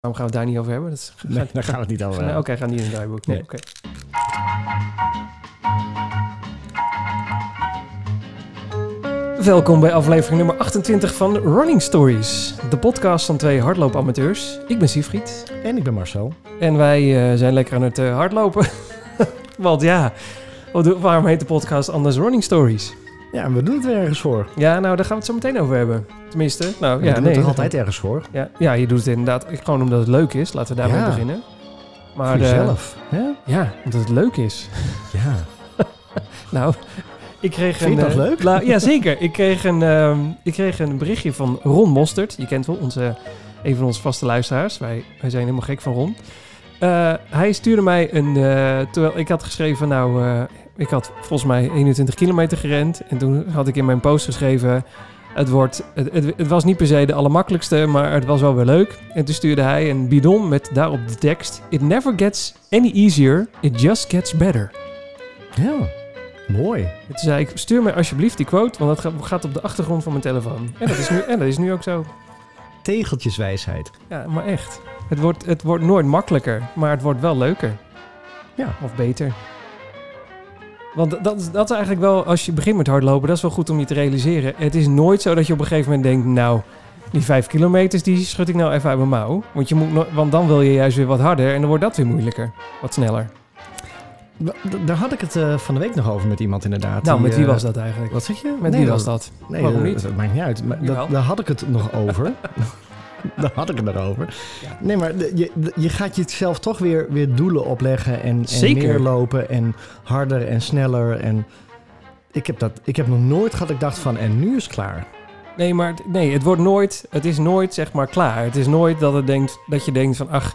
Waarom gaan we het daar niet over hebben? Dat is- Nee, daar gaan we het niet over Nee, Oké, hebben. gaan niet in het draaiboek. Nee, Nee. oké. Welkom bij aflevering nummer 28 van Running Stories. De podcast van twee hardloopamateurs. Ik ben Siegfried. En ik ben Marcel. En wij eh, zijn lekker aan het eh, hardlopen. Want ja, waarom heet de podcast anders Running Stories? Ja, en we doen het weer ergens voor. Ja, nou, daar gaan we het zo meteen over hebben. Tenminste, nou we ja, doen nee. het er altijd ergens voor. Ja, ja, je doet het inderdaad gewoon omdat het leuk is. Laten we daarmee Ja. beginnen. Maar voor eh, jezelf. hè? ja, omdat het leuk is. Ja. Nou, ik kreeg Vind je een... nog eh, leuk? la- ja, zeker. Ik kreeg, een, ehm, ik kreeg een berichtje van Ron Mostert. Je kent wel onze, een van onze vaste luisteraars. Wij, wij zijn helemaal gek van Ron. Eh, hij stuurde mij een... terwijl ik had geschreven, nou... ik had volgens mij 21 kilometer gerend. En toen had ik in mijn post geschreven... Het, wordt, het, het, het was niet per se de allermakkelijkste, maar het was wel weer leuk. En toen stuurde hij een bidon met daarop de tekst... It never gets any easier, it just gets better. Ja. Mooi. En toen zei ik, stuur mij alsjeblieft die quote, want dat ga- gaat op de achtergrond van mijn telefoon. En dat is nu, en dat is nu ook zo. Tegeltjeswijsheid. Ja, maar echt. Het wordt, het wordt nooit makkelijker, maar het wordt wel leuker. Ja. Of beter. Want dat, is- dat is eigenlijk wel, als je begint met hardlopen, dat is wel goed om je te realiseren. Het is nooit zo dat je op een gegeven moment denkt, nou, die vijf kilometers, die schud ik nou even uit mijn mouw. Want, je moet, want dan wil je juist weer wat harder en dan wordt dat weer moeilijker. Wat sneller. Daar had ik het eh, van de week nog over met iemand inderdaad. nou, die, met wie eh, was dat eigenlijk? Wat zeg je? Met Nee, wie was dat? Nee, Waarom niet? Dat maakt niet uit. Maar dat, daar had ik het nog over. daar had ik het nog over. Ja. Nee, maar je, je gaat jezelf toch weer, weer doelen opleggen. En, en Zeker. meer lopen en harder en sneller. En ik heb, dat, ik heb nog nooit gehad dat ik dacht van en nu is het klaar. Nee, maar het- nee, het wordt nooit, het is nooit zeg maar klaar. Het is nooit dat, het denkt, dat je denkt van, ach,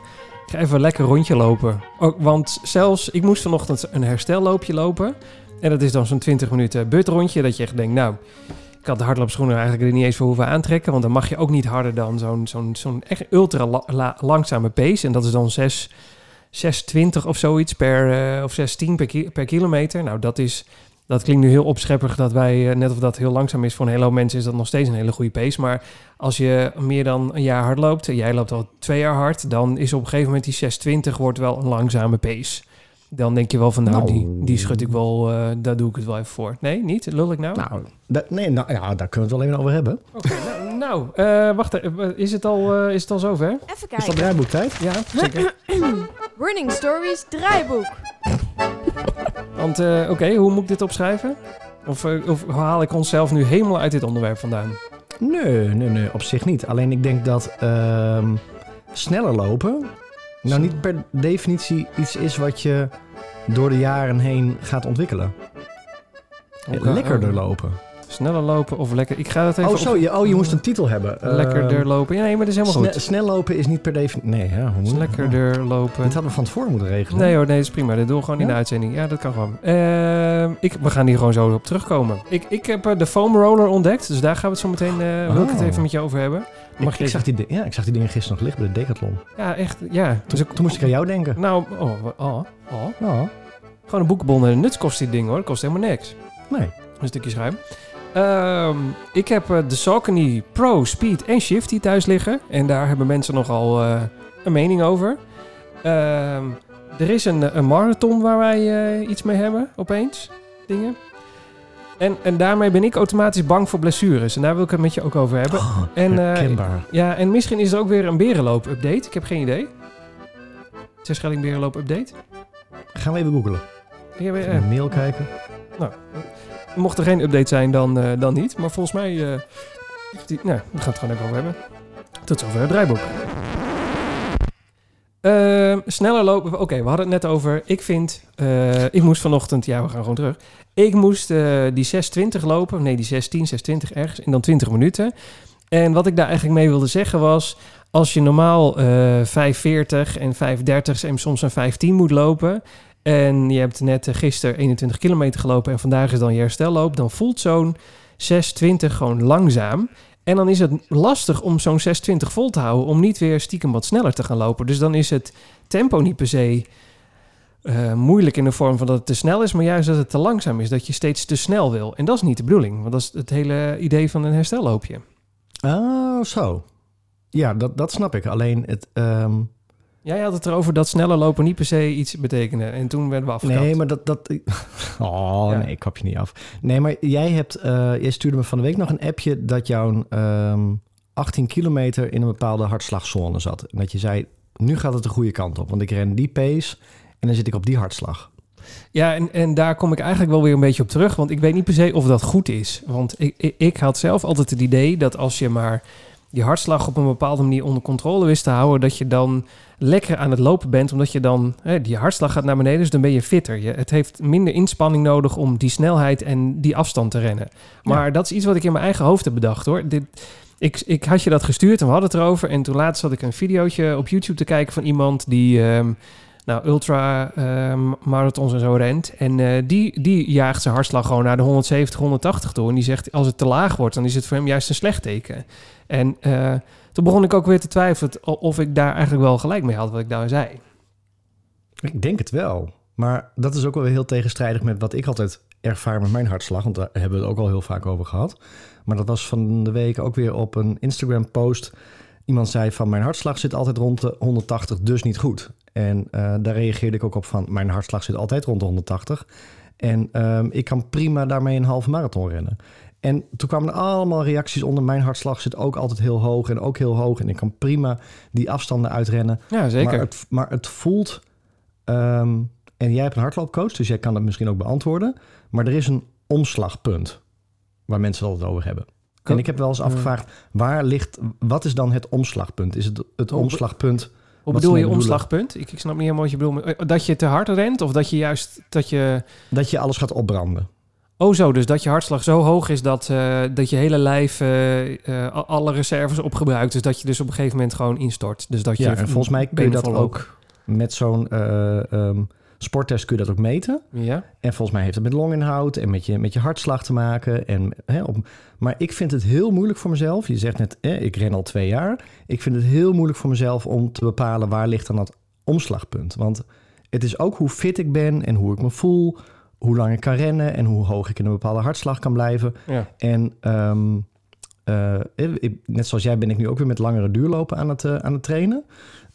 ik ga even een lekker rondje lopen. Ook, want zelfs, ik moest vanochtend een herstelloopje lopen. En dat is dan zo'n 20 minuten butrondje. Dat je echt denkt, nou, ik had de hardloopschoenen eigenlijk er niet eens voor hoeven aantrekken. Want dan mag je ook niet harder dan zo'n zo'n zo'n echt ultra la- la- langzame pace. En dat is dan 6, 6,20 of zoiets per, eh, of 6,10 per, per kilometer. Nou, dat is... Dat klinkt nu heel opscheppig dat wij, eh, net of dat heel langzaam is voor een hele hoop mensen, is dat nog steeds een hele goede pace. Maar als je meer dan een jaar hard loopt, en jij loopt al twee jaar hard, dan is op een gegeven moment die 620 wordt wel een langzame pace. Dan denk je wel van, nou, Nou. Die, die schud ik wel, eh, daar doe ik het wel even voor. Nee, niet? Lul ik nou? Nou, dat, nee, nou ja, daar kunnen we het wel even over hebben. Oké, nou, nou eh, wacht even. Is het al, eh, is het al zover? Even Is dat kijken. draaiboektijd? Ja, zeker. Running Stories draaiboek. Want, eh, oké, hoe moet ik dit opschrijven? Of, eh, of haal ik onszelf nu helemaal uit dit onderwerp vandaan? Nee, nee, nee, op zich niet. Alleen ik denk dat ehm, sneller lopen nou niet per definitie iets is wat je door de jaren heen gaat ontwikkelen. Oké, Lekkerder oh, lopen. Sneller lopen of lekker... Ik ga dat even Oh, zo, op- je, oh, je moest een titel hebben. Lekkerder Ehm, lopen. Ja, nee, maar dat is helemaal sne- goed. snel lopen is niet per definitie... Nee, ja, hoe moet Lekkerder lopen. Dit hadden we van tevoren moeten regelen. Nee hoor, nee, dat is prima. Dat doen we gewoon in de uitzending. Ja, dat kan gewoon. Ehm, ik, we gaan hier gewoon zo op terugkomen. Ik, ik heb eh, de foam roller ontdekt, dus daar gaan we het zo meteen... eh wil ik het Oh. even met je over hebben. Ik, ik, zag die, di- ja, ik zag die dingen gisteren nog liggen bij de Decathlon. Ja, echt. Ja. Dus ik, Toen moest ik aan jou denken. nou, oh, oh, oh. Ja, Gewoon een boekenbon en een nuts kost dit ding hoor. Dat kost helemaal niks. nee. Een stukje schuim. Ehm, ik heb eh, de Saucony Pro Speed en Shifty thuis liggen. En daar hebben mensen nogal eh, een mening over. Ehm, er is een, een marathon waar wij eh, iets mee hebben, opeens. Dingen. En, en daarmee ben ik automatisch bang voor blessures. En daar wil ik het met je ook over hebben. Oh, En, herkenbaar. Ja, en misschien is er ook weer een berenloop-update. Ik heb geen idee. Terschelling berenloop-update. Gaan we even googlen. Ik heb, Even eh, mail kijken. Mocht er geen update zijn, dan, eh, dan niet. Maar volgens mij... die, nou, we gaan het gewoon even over hebben. Tot zover het draaiboek. Ehm, sneller lopen. Oké, we hadden het net over. Ik vind... ik moest vanochtend... Ja, we gaan gewoon terug. Ik moest eh, die 620 lopen. Nee, die 16, 620 ergens. En dan 20 minuten. En wat ik daar eigenlijk mee wilde zeggen was... Als je normaal eh 540 en 530 en soms een 510 moet lopen... En je hebt net eh, gisteren 21 kilometer gelopen en vandaag is dan je herstelloop. Dan voelt zo'n 620 gewoon langzaam. En dan is het lastig om zo'n 620 vol te houden. Om niet weer stiekem wat sneller te gaan lopen. Dus dan is het tempo niet per se eh, moeilijk in de vorm van dat het te snel is. Maar juist dat het te langzaam is. Dat je steeds te snel wil. En dat is niet de bedoeling. Want dat is het hele idee van een herstelloopje. Oh, zo. ja, dat, dat snap ik. Alleen het... ehm, Jij had het erover dat sneller lopen niet per se iets betekende. En toen werden we afgekapt. Nee, maar dat... dat oh, Ja. nee, ik kap je niet af. Nee, maar jij hebt... jij stuurde me van de week nog een appje... dat jouw ehm 18 kilometer in een bepaalde hartslagzone zat. En dat je zei, nu gaat het de goede kant op. Want ik ren die pace en dan zit ik op die hartslag. Ja, en, en daar kom ik eigenlijk wel weer een beetje op terug. Want ik weet niet per se of dat goed is. Want ik, ik, ik had zelf altijd het idee dat als je maar je hartslag op een bepaalde manier onder controle wist te houden, dat je dan lekker aan het lopen bent. Omdat je dan, hè, die hartslag gaat naar beneden, dus dan ben je fitter. Je, het heeft minder inspanning nodig om die snelheid en die afstand te rennen. Maar dat is iets wat ik in mijn eigen hoofd heb bedacht hoor. Dit, ik, ik had je dat gestuurd en we hadden het erover. En toen laatst zat ik een videootje op YouTube te kijken van iemand die ehm, nou, ultra ehm, marathons en zo rent. En eh, die, die jaagt zijn hartslag gewoon naar de 170, 180 toe. En die zegt, als het te laag wordt, dan is het voor hem juist een slecht teken. En eh, toen begon ik ook weer te twijfelen of ik daar eigenlijk wel gelijk mee had wat ik daar zei. Ik denk het wel. Maar dat is ook wel heel tegenstrijdig met wat ik altijd ervaar met mijn hartslag. Want daar hebben we het ook al heel vaak over gehad. Maar dat was van de week ook weer op een Instagram post. Iemand zei van mijn hartslag zit altijd rond de 180, dus niet goed. En eh, daar reageerde ik ook op van mijn hartslag zit altijd rond de 180. En ehm, ik kan prima daarmee een halve marathon rennen. En toen kwamen er allemaal reacties onder. Mijn hartslag zit ook altijd heel hoog en ook heel hoog. En ik kan prima die afstanden uitrennen. Ja, zeker. Maar het, maar het voelt. ehm, en jij hebt een hardloopcoach, dus jij kan dat misschien ook beantwoorden. Maar er is een omslagpunt waar mensen het altijd over hebben. En ik heb wel eens afgevraagd, waar ligt, wat is dan het omslagpunt? Is het het omslagpunt? Hoe wat bedoel je omslagpunt? Ik, ik snap niet helemaal wat je bedoelt. Eh, Dat je te hard rent of dat je juist... Dat je, Dat je alles gaat opbranden. oh zo, dus dat je hartslag zo hoog is dat, eh, dat je hele lijf eh, alle reserves opgebruikt. Dus dat je dus op een gegeven moment gewoon instort. Dus dat je Ja, en volgens mij kun je dat ook met zo'n eh, ehm, sporttest kun je dat ook meten. Ja? En volgens mij heeft het met longinhoud en met je, met je hartslag te maken. En, hè, op, maar ik vind het heel moeilijk voor mezelf. Je zegt net, eh, ik ren al twee jaar. Ik vind het heel moeilijk voor mezelf om te bepalen waar ligt dan dat omslagpunt. Want het is ook hoe fit ik ben en hoe ik me voel. Hoe lang ik kan rennen en hoe hoog ik in een bepaalde hartslag kan blijven. Ja. En ehm, eh, ik- net zoals jij ben ik nu ook weer met langere duurlopen aan het, eh, aan het trainen.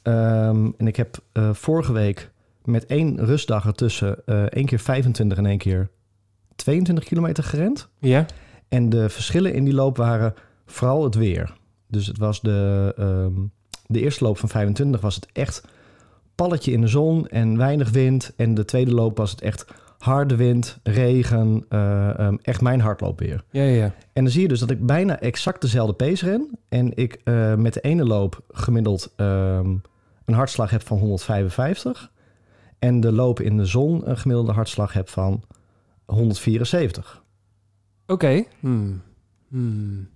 Ehm, en ik heb eh, vorige week met één rustdag ertussen eh één keer 25 en één keer 22 kilometer gerend. Ja? En de verschillen in die loop waren vooral het weer. Dus het was de, ehm, de eerste loop van 25 was het echt palletje in de zon en weinig wind. En de tweede loop was het echt harde wind, regen, eh, ehm, echt mijn hardloopweer. Ja, ja, ja. En dan zie je dus dat ik bijna exact dezelfde pace ren. En ik eh, met de ene loop gemiddeld ehm, een hartslag heb van 155. En de loop in de zon een gemiddelde hartslag heb van 174. Oké. Hmm. Hmm.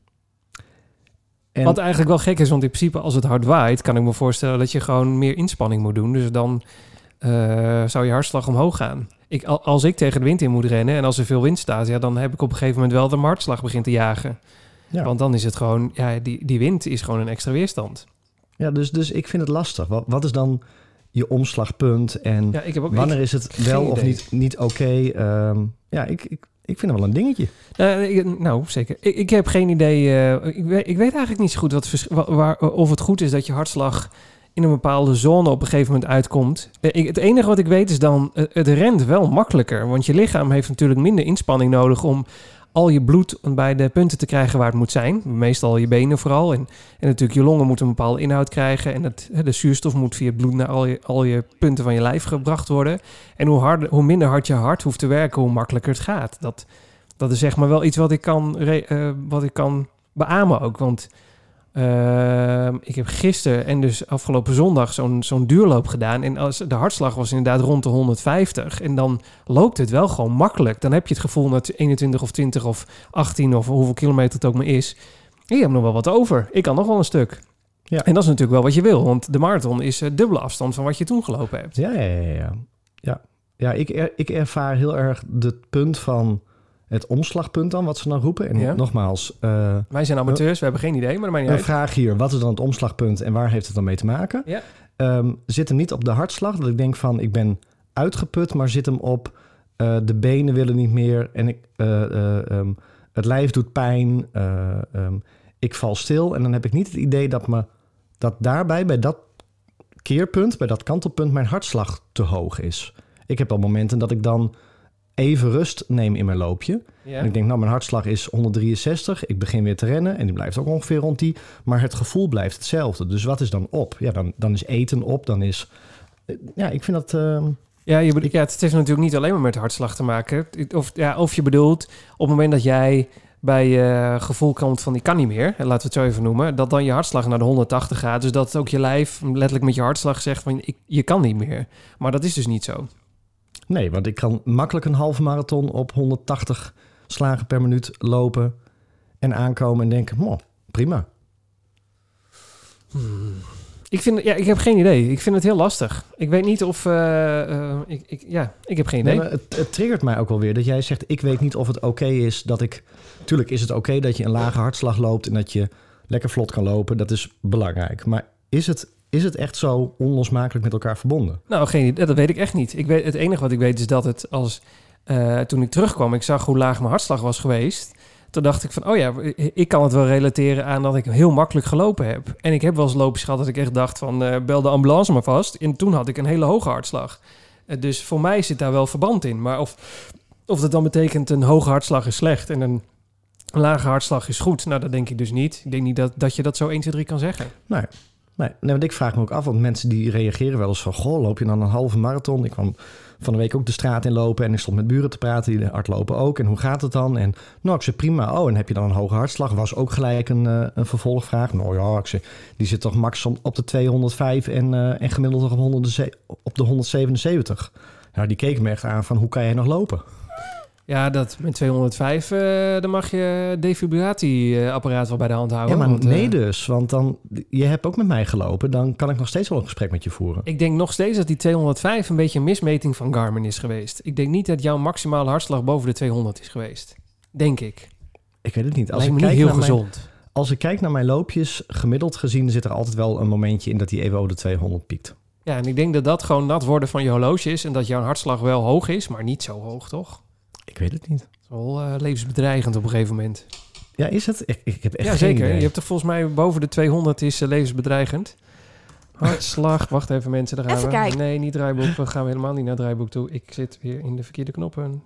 En Wat eigenlijk wel gek is, want in principe als het hard waait... kan ik me voorstellen dat je gewoon meer inspanning moet doen. Dus dan eh, zou je hartslag omhoog gaan. Ik, al- als ik tegen de wind in moet rennen en als er veel wind staat... Ja, dan heb ik op een gegeven moment wel dat mijn hartslag begint te jagen. ja, Want dan is het gewoon... Ja, die, die wind is gewoon een extra weerstand. ja dus, dus ik vind het lastig. Wat, wat is dan je omslagpunt? En Ja, ik heb ook... wanneer ik- is het wel of idee. niet, niet oké? Ehm, ja, ik, ik, ik vind het wel een dingetje. Eh, ik- nou, zeker. Ik, ik heb geen idee. eh, ik, weet, ik weet eigenlijk niet zo goed wat, waar, of het goed is dat je hartslag in een bepaalde zone op een gegeven moment uitkomt. Eh, ik, het enige wat ik weet is dan, eh, het rent wel makkelijker. Want je lichaam heeft natuurlijk minder inspanning nodig om al je bloed bij de punten te krijgen waar het moet zijn. Meestal je benen vooral. En, en natuurlijk je longen moeten een bepaalde inhoud krijgen. En het, de zuurstof moet via het bloed naar al je, al je punten van je lijf gebracht worden. En hoe, harder, hoe minder hard je hart hoeft te werken, hoe makkelijker het gaat. Dat, dat is zeg maar wel iets wat ik kan, eh, wat ik kan beamen ook. Want ehm, ik heb gisteren en dus afgelopen zondag zo'n zo'n duurloop gedaan. En als, de hartslag was inderdaad rond de 150. En dan loopt het wel gewoon makkelijk. Dan heb je het gevoel dat 21 of 20 of 18 of hoeveel kilometer het ook maar is. Ik heb nog wel wat over. Ik kan nog wel een stuk. Ja. En dat is natuurlijk wel wat je wil. Want de marathon is eh, dubbele afstand van wat je toen gelopen hebt. Ja, ja, ja. ja. ja. ja ik, er, ik ervaar heel erg het punt van het omslagpunt dan, wat ze dan roepen. En Ja. nogmaals, eh, Wij zijn amateurs, we hebben geen idee, maar dat maakt niet een uit. vraag hier, wat is dan het omslagpunt en waar heeft het dan mee te maken? Ja. Ehm, zit hem niet op de hartslag, dat ik denk van ik ben uitgeput, maar zit hem op eh, de benen willen niet meer en ik, eh, eh, ehm, het lijf doet pijn, eh, ehm, ik val stil en dan heb ik niet het idee dat mijn dat daarbij, bij dat keerpunt, bij dat kantelpunt, mijn hartslag te hoog is. Ik heb al momenten dat ik dan even rust neem in mijn loopje. En ik denk, nou, mijn hartslag is 163. Ik begin weer te rennen en die blijft ook ongeveer rond die. Maar het gevoel blijft hetzelfde. Dus wat is dan op? Ja, dan, dan is eten op. Dan is... eh, Ja, ik vind dat... eh, Ja, je bedoelt, ja, het heeft natuurlijk niet alleen maar met hartslag te maken. Of, ja, of je bedoelt, op het moment dat jij bij je gevoel komt van ik kan niet meer, en laten we het zo even noemen, dat dan je hartslag naar de 180 gaat. Dus dat ook je lijf letterlijk met je hartslag zegt van ik, je kan niet meer. Maar dat is dus niet zo. Nee, want ik kan makkelijk een halve marathon op 180 slagen per minuut lopen en aankomen en denken, "Moh, prima. Ik, vind, ja, ik heb geen idee. Ik vind het heel lastig. Ik weet niet of... eh, eh, ik, ik, ja, ik heb geen idee. Nee, het, het triggert mij ook wel weer dat jij zegt, ik weet niet of het oké is dat ik... Tuurlijk is het oké dat je een lage hartslag loopt en dat je lekker vlot kan lopen. Dat is belangrijk. Maar is het, is het echt zo onlosmakelijk met elkaar verbonden? Nou, geen idee. Dat weet ik echt niet. Ik weet, het enige wat ik weet is dat het als... eh, toen ik terugkwam, ik zag hoe laag mijn hartslag was geweest. Toen dacht ik van, oh ja, ik kan het wel relateren aan dat ik heel makkelijk gelopen heb. En ik heb wel eens loopjes gehad dat ik echt dacht van, eh, bel de ambulance maar vast. En toen had ik een hele hoge hartslag. Eh, dus voor mij zit daar wel verband in. Maar of, of dat dan betekent een hoge hartslag is slecht en een lage hartslag is goed. Nou, dat denk ik dus niet. Ik denk niet dat, dat je dat zo 1, 2, 3 kan zeggen. Nee. Nee, nee, want ik vraag me ook af, want mensen die reageren wel eens van... goh, loop je dan een halve marathon? Ik kwam van de week ook de straat in lopen en ik stond met buren te praten... die hardlopen ook. En hoe gaat het dan? En nou, ik zei prima. Oh, en heb je dan een hoge hartslag? Was ook gelijk een, eh, een vervolgvraag. Nou ja, ik zei, die zit toch max op de 205 en, eh, en gemiddeld op, 100 op de 177. Nou, die keken me echt aan van, hoe kan jij nog lopen? Ja, dat met 205, eh, dan mag je defibrillatieapparaat wel bij de hand houden. ja, maar want, eh, nee dus, want dan... Je hebt ook met mij gelopen, dan kan ik nog steeds wel een gesprek met je voeren. Ik denk nog steeds dat die 205 een beetje een mismeting van Garmin is geweest. Ik denk niet dat jouw maximale hartslag boven de 200 is geweest. Denk ik. Ik weet het niet. Als Lijkt ik me niet kijk heel naar mijn- gezond. Als ik kijk naar mijn loopjes, gemiddeld gezien zit er altijd wel een momentje in dat even over de 200 piekt. Ja, en ik denk dat dat gewoon nat worden van je horloge is. En dat jouw hartslag wel hoog is, maar niet zo hoog, toch? Ik weet het niet. Dat is wel eh, levensbedreigend op een gegeven moment. Ja, is het? Ik, ik heb echt ja, geen zeker. idee. Je hebt toch volgens mij boven de 200 is eh, levensbedreigend. Hartslag. Wacht even mensen, daar gaan Even we. kijken. Nee, niet draaiboek. We gaan helemaal niet naar het draaiboek toe. Ik zit weer in de verkeerde knoppen.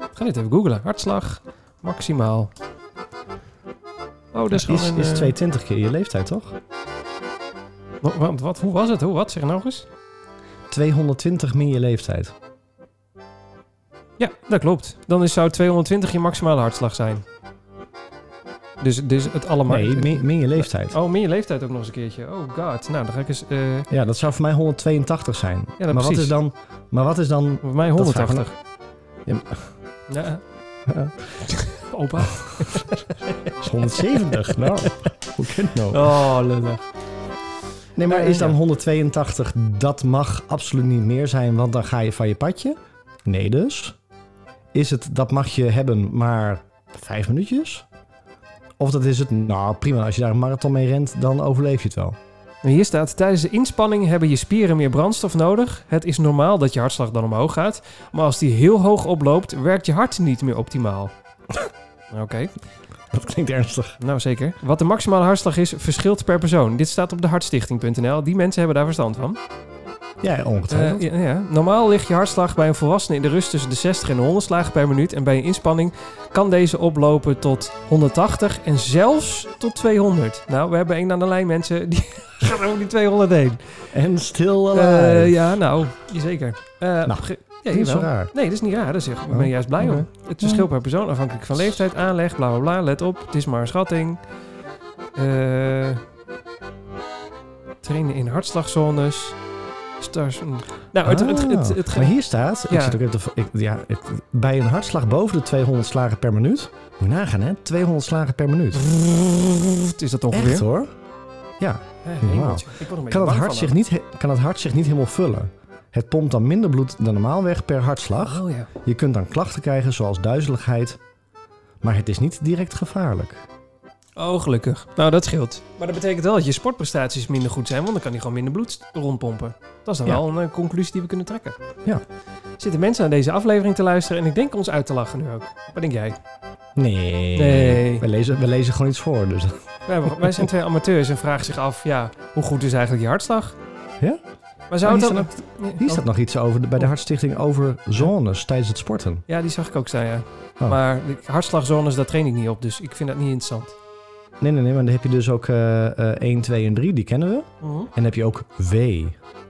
Ik ga dit even googlen. Hartslag. Maximaal. Oh, dat is gewoon is, een... is eh, 220 keer je leeftijd, toch? wa- wat, wat, hoe was het? Hoe, wat? Zeg nog eens. 220 min je leeftijd. Ja, dat klopt. Dan is, zou 220 je maximale hartslag zijn. Dus, dus het allemaal... Nee, min, min je leeftijd. Oh, meer je leeftijd ook nog eens een keertje. Oh god. Nou, dan ga ik eens... eh Ja, dat zou voor mij 182 zijn. dat maar, wat is dan, maar wat is dan... voor mij Dat vraag ik 180. Ja, Ja. Ja. Opa. Dat is 170. nou, hoe het nou? Oh, lullig. Nee, maar is dan ja. 182, dat mag absoluut niet meer zijn, want dan ga je van je padje? Nee dus. Is het, dat mag je hebben, maar vijf minuutjes? Of dat is het, nou prima, als je daar een marathon mee rent, dan overleef je het wel. Hier staat, tijdens de inspanning hebben je spieren meer brandstof nodig. Het is normaal dat je hartslag dan omhoog gaat. Maar als die heel hoog oploopt, werkt je hart niet meer optimaal. Oké, Dat klinkt ernstig. nou zeker. Wat de maximale hartslag is, verschilt per persoon. Dit staat op de hartstichting.nl. Die mensen hebben daar verstand van. Ja, ongetwijfeld. Eh, ja, ja. Normaal ligt je hartslag bij een volwassene in de rust tussen de 60 en de 100 slagen per minuut. En bij een inspanning kan deze oplopen tot 180 en zelfs tot 200. Nou, we hebben één aan de lijn, mensen. Die gaan over die 200 heen. en stil Eh, alive. ja, nou, zeker. Eh, Nou, ja, raar. Nee, dat is niet raar. Is echt, ik ben Oh, juist blij om. Het verschilt per persoon afhankelijk van leeftijd, aanleg, bla bla bla. Let op, het is maar een schatting. Eh, trainen in hartslagzones. Stars. Nou, het, het, het, het, Ah, maar hier staat, Ja. ik zit ook even ik, ja, ik- bij een hartslag boven de 200 slagen per minuut. Moet je nagaan, hè? 200 slagen per minuut. is dat ongeveer? Echt hoor. Ja. Beetje Kan het, hart zich niet, kan het hart zich niet helemaal vullen? Het pompt dan minder bloed dan normaal weg per hartslag. Oh ja. Je kunt dan klachten krijgen zoals duizeligheid. Maar het is niet direct gevaarlijk. Oh, gelukkig. Nou, dat scheelt. Maar dat betekent wel dat je sportprestaties minder goed zijn, want dan kan hij gewoon minder bloed rondpompen. Dat is dan Ja. wel een eh, conclusie die we kunnen trekken. Ja. Zitten mensen aan deze aflevering te luisteren en ik denk ons uit te lachen nu ook. Wat denk jij? Nee. Nee. We lezen, we lezen gewoon iets voor. Dus. Wij, zijn twee amateurs en vragen zich af, ja, hoe goed is eigenlijk je hartslag? Ja? Maar zou Oh, het hier dan... Hier staat nog iets over, bij de Oh. Hartstichting over zones tijdens het sporten. Ja, die zag ik ook staan, ja. Oh. Maar hartslagzones, daar train ik niet op, dus ik vind dat niet interessant. Nee, nee, nee, maar dan heb je dus ook eh eh 1, 2 en 3, die kennen we. En dan heb je ook W,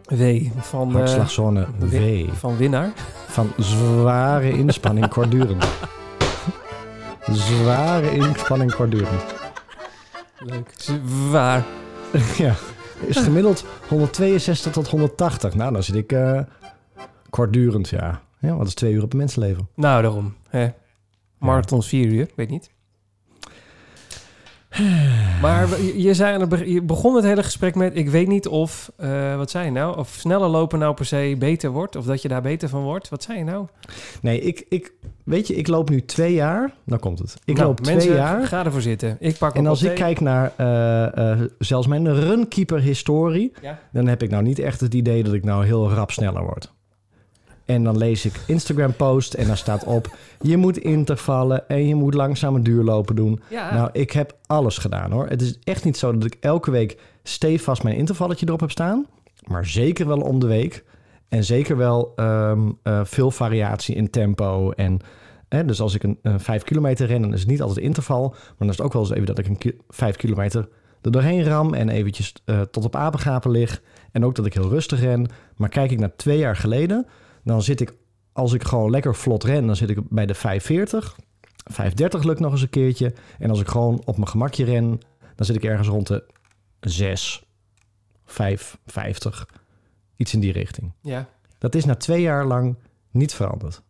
W van, eh, hartslagzone W. van winnaar. Van zware inspanning kortdurend. zware inspanning kortdurend. Leuk. Zwaar. ja, is gemiddeld 162 tot 180. Nou, dan zit ik eh, kortdurend, ja. Ja, wat is twee uur op een mensenleven? Nou, daarom. Hè. Marathons vier uur, weet niet. Maar je, zei je begon het hele gesprek met... ik weet niet of, eh, wat zei je nou? Of sneller lopen nou per se beter wordt... of dat je daar beter van wordt. Wat zei je nou? Nee, ik, ik, weet je, ik loop nu twee jaar. Dan komt het. Ik Nou, loop twee mensen, jaar. ga ervoor zitten. Ik pak En als ik thee. kijk naar eh, eh, zelfs mijn runkeeper-historie, Ja. dan heb ik nou niet echt het idee dat ik nou heel rap sneller word. En dan lees ik Instagram-post en daar staat op: je moet intervallen en je moet langzame duurlopen doen. Ja, Nou, ik heb alles gedaan hoor. Het is echt niet zo dat ik elke week stevast mijn intervalletje erop heb staan, maar zeker wel om de week. En zeker wel ehm, eh, veel variatie in tempo. En, hè, dus als ik een, een vijf kilometer ren, dan is het niet altijd interval. Maar dan is het ook wel eens even dat ik een ki- vijf kilometer er doorheen ram en eventjes eh, tot op apengapen lig. En ook dat ik heel rustig ren. Maar kijk ik naar twee jaar geleden, dan zit ik, als ik gewoon lekker vlot ren, dan zit ik bij de 540. 530 lukt nog eens een keertje. En als ik gewoon op mijn gemakje ren, dan zit ik ergens rond de 6, 5, 50. Iets in die richting. ja. Dat is na twee jaar lang niet veranderd.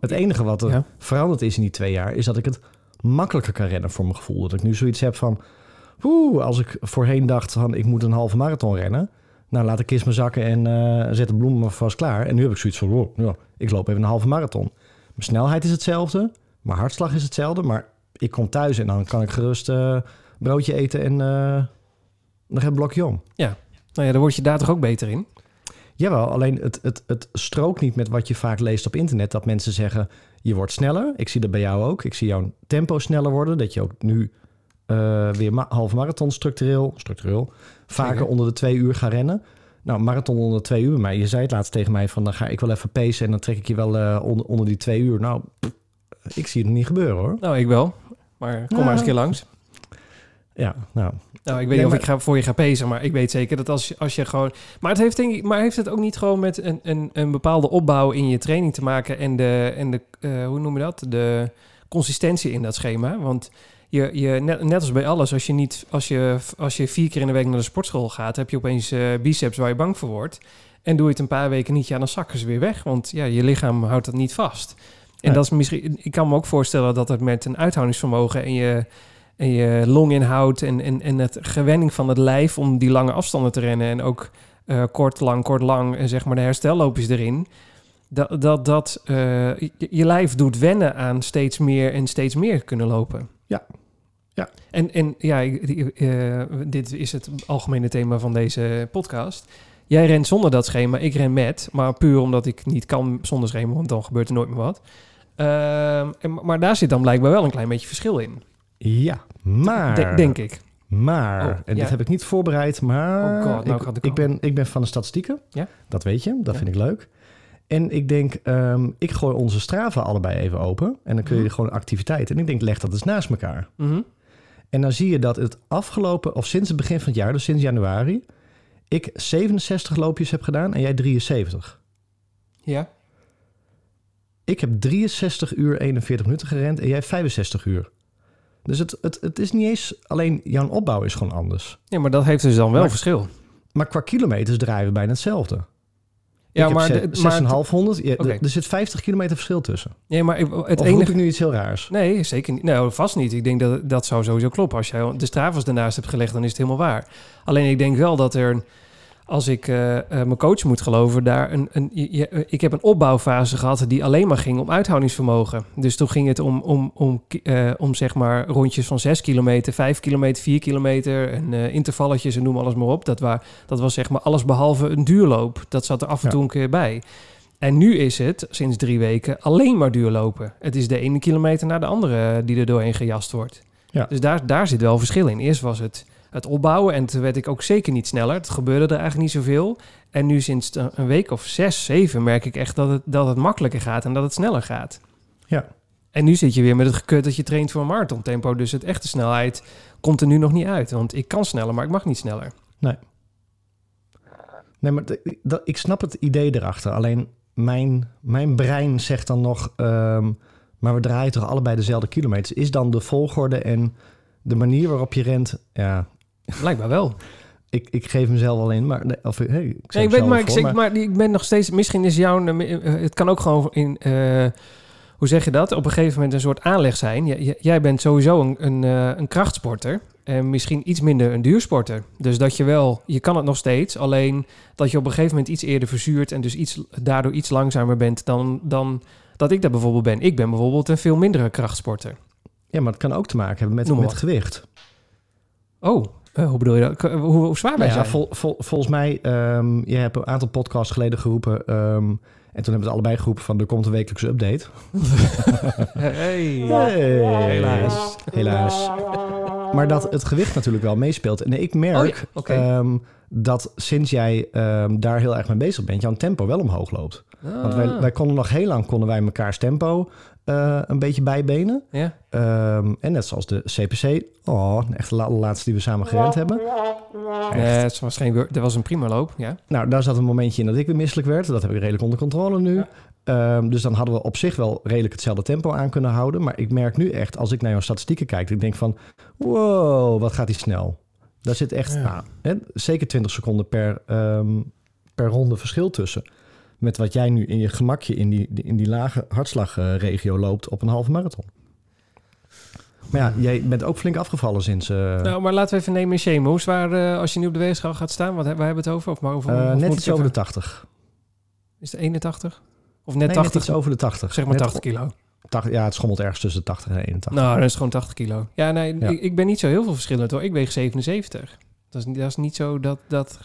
Het enige wat er Ja. veranderd is in die twee jaar... is dat ik het makkelijker kan rennen voor mijn gevoel. Dat ik nu zoiets heb van... Oeh, als ik voorheen dacht van ik moet een halve marathon rennen... nou, laat ik kist me zakken en eh, zet de bloemen maar vast klaar. En nu heb ik zoiets van, wow, ja, ik loop even een halve marathon. Mijn snelheid is hetzelfde, mijn hartslag is hetzelfde... maar ik kom thuis en dan kan ik gerust eh, broodje eten en eh nog een blokje om. Nou ja, daar word je daar toch ook beter in? Jawel, alleen het, het, het strookt niet met wat je vaak leest op internet. Dat mensen zeggen, je wordt sneller. Ik zie dat bij jou ook. Ik zie jouw tempo sneller worden. Dat je ook nu weer ma halve marathon structureel, structureel vaker Zeker. onder de twee uur gaat rennen. Nou, marathon onder de twee uur. Maar je zei het laatst tegen mij van, dan ga ik wel even pacen... en dan trek ik je wel eh, onder, onder die twee uur. Nou, pff, ik zie het niet gebeuren hoor. Nou, ik wel. Maar kom Ja. maar eens een keer langs. Ja, nou, Nou, ik weet Nee, niet of maar- ik ga voor je ga pezen, maar ik weet zeker dat als, je- als je gewoon... Maar, het heeft, denk ik, maar heeft het ook niet gewoon met een, een, een bepaalde opbouw in je training te maken... en de, en de eh, hoe noem je dat? De consistentie in dat schema. Want je, je, net, net als bij alles, als je, niet, als, je, als je vier keer in de week naar de sportschool gaat... heb je opeens eh, biceps waar je bang voor wordt. En doe je het een paar weken niet, ja, dan zakken ze weer weg. Want ja, je lichaam houdt dat niet vast. En dat is misschien... Ik kan me ook voorstellen dat het met een uithoudingsvermogen en je en je longinhoud en, en, en het gewenning van het lijf om die lange afstanden te rennen en ook eh, kort, lang, kort, lang en zeg maar de herstelloopjes erin. Dat, dat, dat eh, je, je lijf doet wennen aan steeds meer en steeds meer kunnen lopen. Ja. Ja. En, en ja, eh, dit is het algemene thema van deze podcast. Jij rent zonder dat schema, ik ren met, maar puur omdat ik niet kan zonder schema, want dan gebeurt er nooit meer wat. Ehm, en, maar daar zit dan blijkbaar wel een klein beetje verschil in. ja, maar... De- denk ik. Maar, Oh, en ja. dit heb ik niet voorbereid, maar Oh god, nou ik, ben, ik ben van de statistieken. Ja? Dat weet je, dat Ja. vind ik leuk. En ik denk, ehm, ik gooi onze Strava allebei even open. En dan kun je Mhm. gewoon activiteiten. En ik denk, leg dat eens naast elkaar. Mhm. En dan zie je dat het afgelopen, of sinds het begin van het jaar, dus sinds januari, ik 67 loopjes heb gedaan en jij 73. Ja. Ik heb 63 uur 41 minuten gerend en jij 65 uur. Dus het, het, het is niet eens, alleen jouw opbouw is gewoon anders. ja, maar dat heeft dus dan wel Maar- verschil. Maar qua kilometers draaien we bijna hetzelfde. Ja, maar, heb de- zes- maar, 6,500. Ja, Oké. Er zit 50 kilometer verschil tussen. nee, maar het of roep enige... ik nu iets heel raars? Nee, zeker niet. Nou, vast niet. Ik denk dat dat zou sowieso kloppen. Als jij de Stravas ernaast hebt gelegd, dan is het helemaal waar. Alleen ik denk wel dat er, als ik eh, eh, mijn coach moet geloven, daar een, een je- ik heb een opbouwfase gehad die alleen maar ging om uithoudingsvermogen. Dus toen ging het om, om, om, eh, om zeg maar rondjes van 6 kilometer, 5 kilometer, 4 kilometer en intervalletjes en noem alles maar op. Dat, waar, dat was zeg maar alles behalve een duurloop. Dat zat er af en Ja. toe een keer bij. En nu is het sinds drie weken alleen maar duurlopen. Het is de ene kilometer naar de andere die er doorheen gejast wordt. Ja. Dus daar, daar zit wel verschil in. Eerst was het het opbouwen en toen werd ik ook zeker niet sneller. Het gebeurde er eigenlijk niet zoveel. En nu sinds een week of zes, zeven merk ik echt dat het, dat het makkelijker gaat en dat het sneller gaat. Ja. En nu zit je weer met het gekut dat je traint voor een marathontempo. Dus het echte snelheid komt er nu nog niet uit. Want ik kan sneller, maar ik mag niet sneller. Nee, maar d- dat, ik snap het idee erachter. Alleen mijn, mijn brein zegt dan nog... ehm, maar we draaien toch allebei dezelfde kilometers. Is dan de volgorde en de manier waarop je rent... Ja, Blijkbaar wel. ik, ik geef mezelf al in, maar... nee, Of, hey, ik, Nee, ik weet, maar, ik, zeg, maar ik ben nog steeds... Misschien is jouw... eh, Het kan ook gewoon in... eh, hoe zeg je dat? Op een gegeven moment een soort aanleg zijn. J- jij bent sowieso een, een, eh, een krachtsporter. En misschien iets minder een duursporter. Dus dat je wel... Je kan het nog steeds. Alleen dat je op een gegeven moment iets eerder verzuurt... en dus iets, daardoor iets langzamer bent dan, dan dat ik dat bijvoorbeeld ben. Ik ben bijvoorbeeld een veel mindere krachtsporter. Ja, maar het kan ook te maken hebben met, met gewicht. Oh, eh, hoe bedoel je dat? K- Hoe, hoe zwaar ben Nou ja, vol, vol- volgens mij, ehm je hebt een aantal podcasts geleden geroepen... ehm, en toen hebben we het allebei geroepen van... er komt een wekelijkse update. Hey. Hey. Helaas. Helaas. Maar dat het gewicht natuurlijk wel meespeelt. En ik merk Oh ja, ehm, dat sinds jij ehm, daar heel erg mee bezig bent... jouw tempo wel omhoog loopt. Want wij, Ah. wij konden nog heel lang konden wij mekaars tempo eh, een beetje bijbenen. Ja? Ehm, en net zoals de CPC. Oh, echt de la- laatste die we samen gerend hebben. Nee, het was geen, dat was een prima loop, ja. Nou, daar zat een momentje in dat ik weer misselijk werd. Dat heb ik redelijk onder controle nu. Ja. Ehm, dus dan hadden we op zich wel redelijk hetzelfde tempo aan kunnen houden. Maar ik merk nu echt, als ik naar jouw statistieken kijk... ik denk van, wow, wat gaat die snel. Daar zit echt Ja. nou, hè, zeker 20 seconden per, ehm, per ronde verschil tussen. Met wat jij nu in je gemakje in die, in die lage hartslagregio loopt op een halve marathon. Maar ja, jij bent ook flink afgevallen sinds... eh, Nou, maar laten we even nemen in shamen. Hoe zwaar eh, als je nu op de weegschaal gaat staan? Wat, hebben- waar hebben we het over? Of maar over eh, net iets over de even- 80. Is het 81? Of net Nee, 80? net iets over de 80. Zeg maar Net 80 kilo. 80 ja, het schommelt ergens tussen de 80 en 81. Nou, dat is gewoon 80 kilo. Ja, nee, Ja. Ik, ik ben niet zo heel veel verschillend hoor. Ik weeg 77. Dat is, niet- dat is niet zo dat... dat...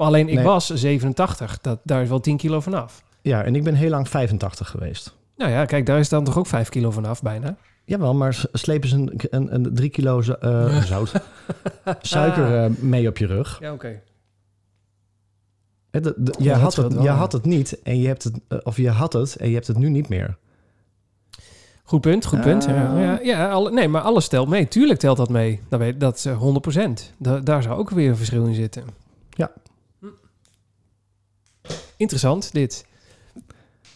Alleen ik Nee. was 87. Dat, daar is wel 10 kilo vanaf. Ja, en ik ben heel lang 85 geweest. Nou ja, kijk, daar is dan toch ook 5 kilo vanaf bijna. Jawel, maar slepen ze een, een, een drie kilo eh, zout, suiker eh, mee op je rug. Ja, oké. Je, had het, je had het niet en je hebt het, eh, of je had het en je hebt het nu niet meer. Goed punt, goed punt. Ja, ja, ja alle, nee, maar alles telt mee. Tuurlijk telt dat mee. Dat, weet, dat is eh, 100%. Da, daar zou ook weer een verschil in zitten. Ja. Hm. Interessant, dit.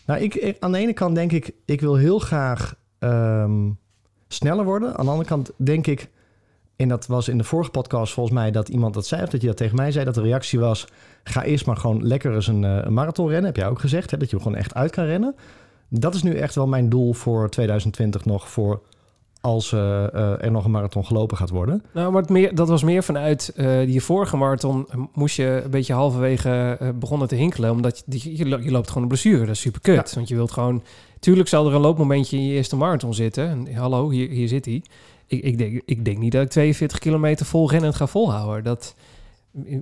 Nou, ik, aan de ene kant denk ik, ik wil heel graag ehm, sneller worden. Aan de andere kant denk ik, en dat was in de vorige podcast volgens mij dat iemand dat zei, of dat je dat tegen mij zei, dat de reactie was, ga eerst maar gewoon lekker eens een, eh, marathon rennen. Heb jij ook gezegd, hè, dat je gewoon echt uit kan rennen. Dat is nu echt wel mijn doel voor 2020 nog, voor als eh, eh, er nog een marathon gelopen gaat worden. Nou, maar het meer, dat was meer vanuit eh, die vorige marathon. Moest je een beetje halverwege begonnen te hinkelen. Omdat je, je, lo- je loopt gewoon een blessure. Dat is super kut. Want je wilt gewoon... Tuurlijk zal er een loopmomentje in je eerste marathon zitten. En, hallo, hier, hier zit hij. Ik, ik, denk, ik denk niet dat ik 42 kilometer vol rennend ga volhouden. Dat,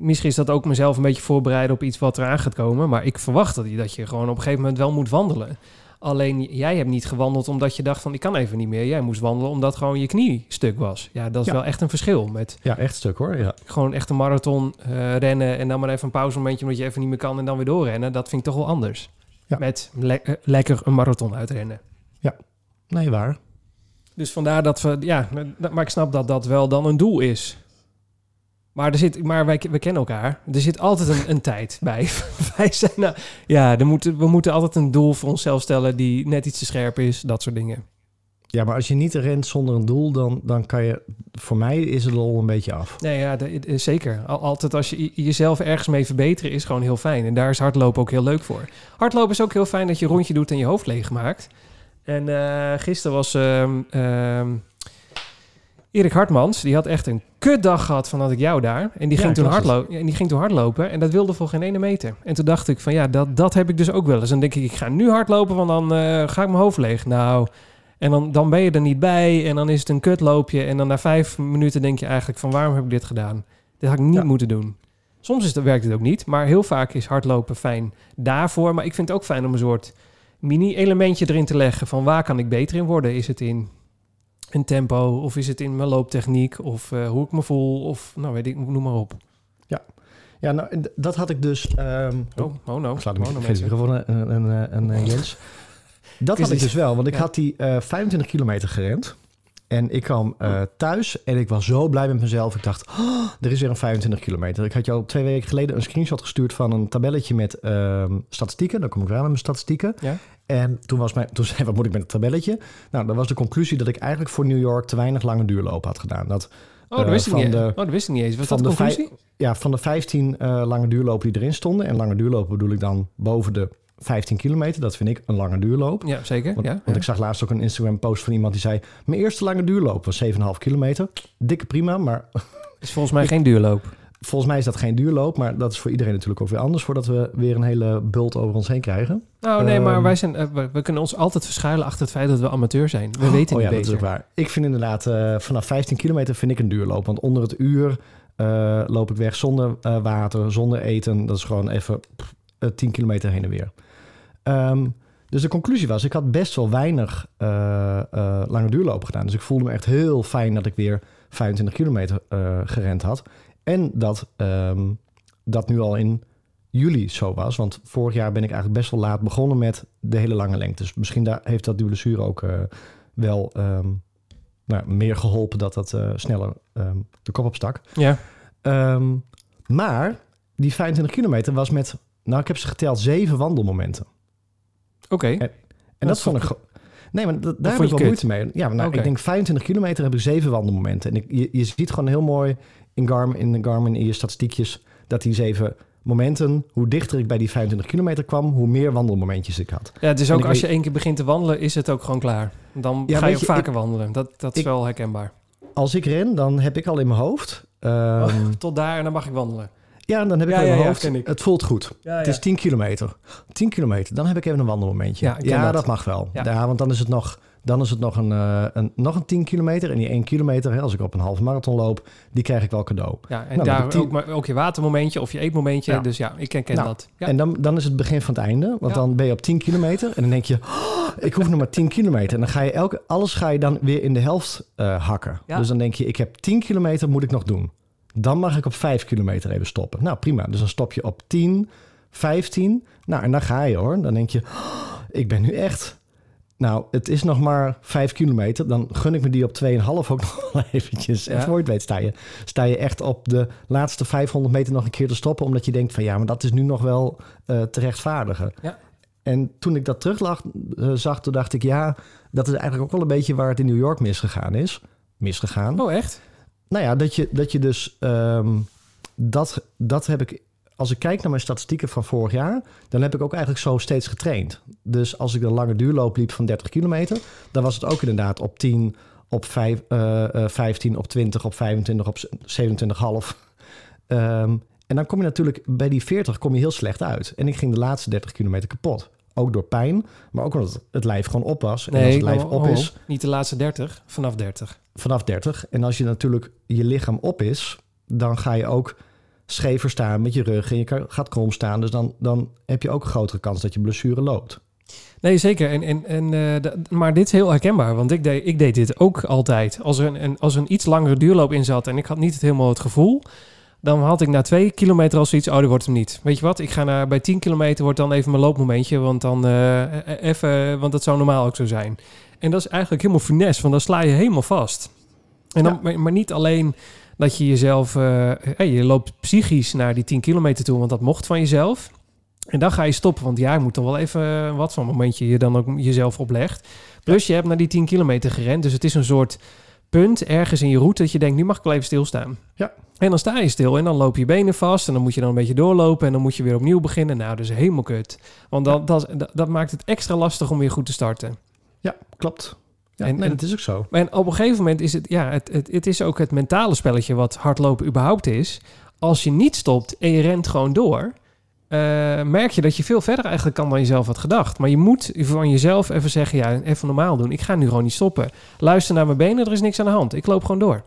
misschien is dat ook mezelf een beetje voorbereiden op iets wat eraan gaat komen. Maar ik verwacht dat, dat je gewoon op een gegeven moment wel moet wandelen. Alleen jij hebt niet gewandeld omdat je dacht van ik kan even niet meer. Jij moest wandelen omdat gewoon je knie stuk was. Ja, dat is Ja. wel echt een verschil met Ja, echt stuk hoor. Ja. gewoon echt een marathon eh, rennen en dan maar even een pauzemomentje omdat je even niet meer kan en dan weer doorrennen. Dat vind ik toch wel anders. Ja. Met le- eh, lekker een marathon uitrennen. Nee, waar. Dus vandaar dat we, ja, maar ik snap dat dat wel dan een doel is. Maar, er zit, maar wij, we kennen elkaar. Er zit altijd een, een tijd bij. wij zijn, nou, ja, er moeten, we moeten altijd een doel voor onszelf stellen die net iets te scherp is. Dat soort dingen. Ja, maar als je niet rent zonder een doel, dan, dan kan je... Voor mij is het al een beetje af. Nee, ja, de- de- zeker. Al- Altijd als je jezelf ergens mee verbeteren is gewoon heel fijn. En daar is hardlopen ook heel leuk voor. Hardlopen is ook heel fijn dat je een rondje doet en je hoofd leeg maakt. En eh gisteren was ehm, ehm, Erik Hartmans, die had echt een kutdag gehad van had ik jou daar. En die, Ja, ging toen hardlopen, en die ging toen hardlopen en dat wilde voor geen ene meter. En toen dacht ik van ja, dat, dat heb ik dus ook wel eens. Dan denk ik, ik ga nu hardlopen, want dan eh, ga ik mijn hoofd leeg. Nou, en dan, dan ben je er niet bij en dan is het een kutloopje. En dan na vijf minuten denk je eigenlijk van waarom heb ik dit gedaan? Dit had ik niet Ja. moeten doen. Soms is werkt het ook niet, maar heel vaak is hardlopen fijn daarvoor. Maar ik vind het ook fijn om een soort mini-elementje erin te leggen van waar kan ik beter in worden? Is het in een tempo of is het in mijn looptechniek of eh, hoe ik me voel of nou weet ik, noem maar op. Ja, nou, en d- dat had ik dus... ehm Oh, oh no. Ik sla Oh, gewoon een, een, een, een, een Jens. Dat had ik dus wel, want ik Ja. had die eh 25 kilometer gerend. En ik kwam eh, thuis en ik was zo blij met mezelf. Ik dacht, "Oh, er is weer een 25 kilometer. Ik had jou twee weken geleden een screenshot gestuurd van een tabelletje met ehm, statistieken. Dan kom ik weer aan met mijn statistieken. Ja. En toen, was mijn, toen zei wat moet ik met het tabelletje? Nou, dan was de conclusie dat ik eigenlijk voor New York te weinig lange duurlopen had gedaan. Dat Oh, dat eh, wist ik niet. de- oh, dat wist ik niet eens. Was dat de conclusie? ja, van de 15 eh, lange duurlopen die erin stonden. En lange duurlopen bedoel ik dan boven de 15 kilometer. Dat vind ik een lange duurloop. Ja, zeker. Want, ja, want ja. ik zag laatst ook een Instagram post van iemand die zei... Mijn eerste lange duurloop was 7,5 kilometer. Dikke prima, maar is volgens mij geen duurloop. Volgens mij is dat geen duurloop. Maar dat is voor iedereen natuurlijk ook weer anders... voordat we weer een hele bult over ons heen krijgen. Nou, nee, maar Ehm, wij zijn, eh, we, we kunnen ons altijd verschuilen achter het feit dat we amateur zijn. We weten oh niet ja, dat is waar. Ik vind inderdaad eh, vanaf 15 kilometer vind ik een duurloop. Want onder het uur eh, loop ik weg zonder water, zonder eten. Dat is gewoon even pff, eh, 10 kilometer heen en weer. Ehm, dus de conclusie was, ik had best wel weinig lange duurlopen gedaan. Dus ik voelde me echt heel fijn dat ik weer 25 kilometer gerend had. En dat ehm, dat nu al in juli zo was. Want vorig jaar ben ik eigenlijk best wel laat begonnen met de hele lange lengte. Dus misschien daar heeft dat die blessure ook eh, wel ehm, nou, meer geholpen dat dat eh, sneller ehm, de kop opstak. Ja, Ehm, maar die 25 kilometer was met, nou ik heb ze geteld, zeven wandelmomenten. oké. En Dat dat, vond ik... ge- Nee, maar dat, daar heb ik wel kut? moeite mee. Ja, maar nou, ik denk 25 kilometer heb ik zeven wandelmomenten. En ik, je, je ziet gewoon heel mooi in Garmin, in de Garmin in je statistiekjes dat die zeven momenten, hoe dichter ik bij die 25 kilometer kwam, hoe meer wandelmomentjes ik had. Ja, het is En ook als weet- je één keer begint te wandelen, is het ook gewoon klaar. Dan Ja, ga je weet ook je, vaker wandelen. Dat, dat is ik- wel herkenbaar. Als ik ren, dan heb ik al in mijn hoofd. ehm, Oh, Tot daar en dan mag ik wandelen. Ja, dan heb ik Ja, in mijn ja, hoofd. Het voelt goed. Het is 10 kilometer. 10 kilometer, dan heb ik even een wandelmomentje. Ja, dat. dat. mag wel. Ja. want dan is het nog, dan is het nog, een, eh, een, nog een 10 kilometer. En die 1 kilometer, hè, als ik op een halve marathon loop, die krijg ik wel cadeau. Ja, en Nou, daar tien- ook, maar ook je watermomentje of je eetmomentje. Ja. Dus ja, ik ken, ken Nou, dat. Ja. En dan, dan is het begin van het einde. Want Ja. dan ben je op 10 kilometer. En dan denk je, "Oh, ik hoef nog maar 10 kilometer. En dan ga je elke, alles ga je dan weer in de helft eh, hakken. Dus dan denk je, ik heb 10 kilometer moet ik nog doen. Dan mag ik op 5 kilometer even stoppen. Nou, prima. Dus dan stop je op 10, 15. Nou, en dan ga je hoor. Dan denk je, "Oh, ik ben nu echt... Nou, het is nog maar 5 kilometer. Dan gun ik me die op 2,5 ook nog wel eventjes. En voor je het weet sta je, sta je echt op de laatste 500 meter nog een keer te stoppen. Omdat je denkt van ja, maar dat is nu nog wel eh, te rechtvaardigen. Ja. En toen ik dat terug lag, eh, zag, toen dacht ik ja, dat is eigenlijk ook wel een beetje waar het in New York misgegaan is. Misgegaan. Oh, echt? Nou ja, dat je, dat je dus... ehm, dat, dat heb ik... Als ik kijk naar mijn statistieken van vorig jaar... dan heb ik ook eigenlijk zo steeds getraind. Dus als ik een lange duurloop liep van 30 kilometer... dan was het ook inderdaad op 10, op vijf, eh, eh, 15, op 20, op 25, op 27,5. Ehm en dan kom je natuurlijk bij die 40 kom je heel slecht uit. En ik ging de laatste 30 kilometer kapot. Ook door pijn, maar ook omdat het lijf gewoon op was. En als het lijf oh, op oh, is, Niet de laatste 30, vanaf 30. vanaf 30. En als je natuurlijk je lichaam op is, dan ga je ook schever staan met je rug en je gaat krom staan. Dus dan, dan heb je ook een grotere kans dat je blessure loopt. Nee, zeker. En, en, en, eh, maar dit is heel herkenbaar, want ik deed, ik deed dit ook altijd. Als er, een, een, als er een iets langere duurloop in zat en ik had niet het helemaal het gevoel, dan had ik na twee kilometer al zoiets, oh, dat wordt hem niet. Weet je wat, ik ga naar, bij 10 kilometer wordt dan even mijn loopmomentje, want dan eh, eh, even, want dat zou normaal ook zo zijn. En dat is eigenlijk helemaal finesse, want dan sla je helemaal vast. En dan, Ja. maar, maar niet alleen dat je jezelf, eh, hey, je loopt psychisch naar die 10 kilometer toe, want dat mocht van jezelf. En dan ga je stoppen, want ja, je moet dan wel even wat van momentje je dan ook jezelf oplegt. Plus je hebt naar die 10 kilometer gerend, dus het is een soort punt ergens in je route dat je denkt, nu mag ik wel even stilstaan. Ja. En dan sta je stil en dan loop je benen vast en dan moet je dan een beetje doorlopen en dan moet je weer opnieuw beginnen. Nou, is helemaal kut. Want dat, dat, dat, dat maakt het extra lastig om weer goed te starten. Ja, klopt. Ja, En- nee, en- dat is ook zo. En op een gegeven moment is het, ja, het, het, het is ook het mentale spelletje wat hardlopen überhaupt is. Als je niet stopt en je rent gewoon door, eh, merk je dat je veel verder eigenlijk kan dan je zelf had gedacht. Maar je moet van jezelf even zeggen, ja, even normaal doen. Ik ga nu gewoon niet stoppen. Luister naar mijn benen, er is niks aan de hand. Ik loop gewoon door.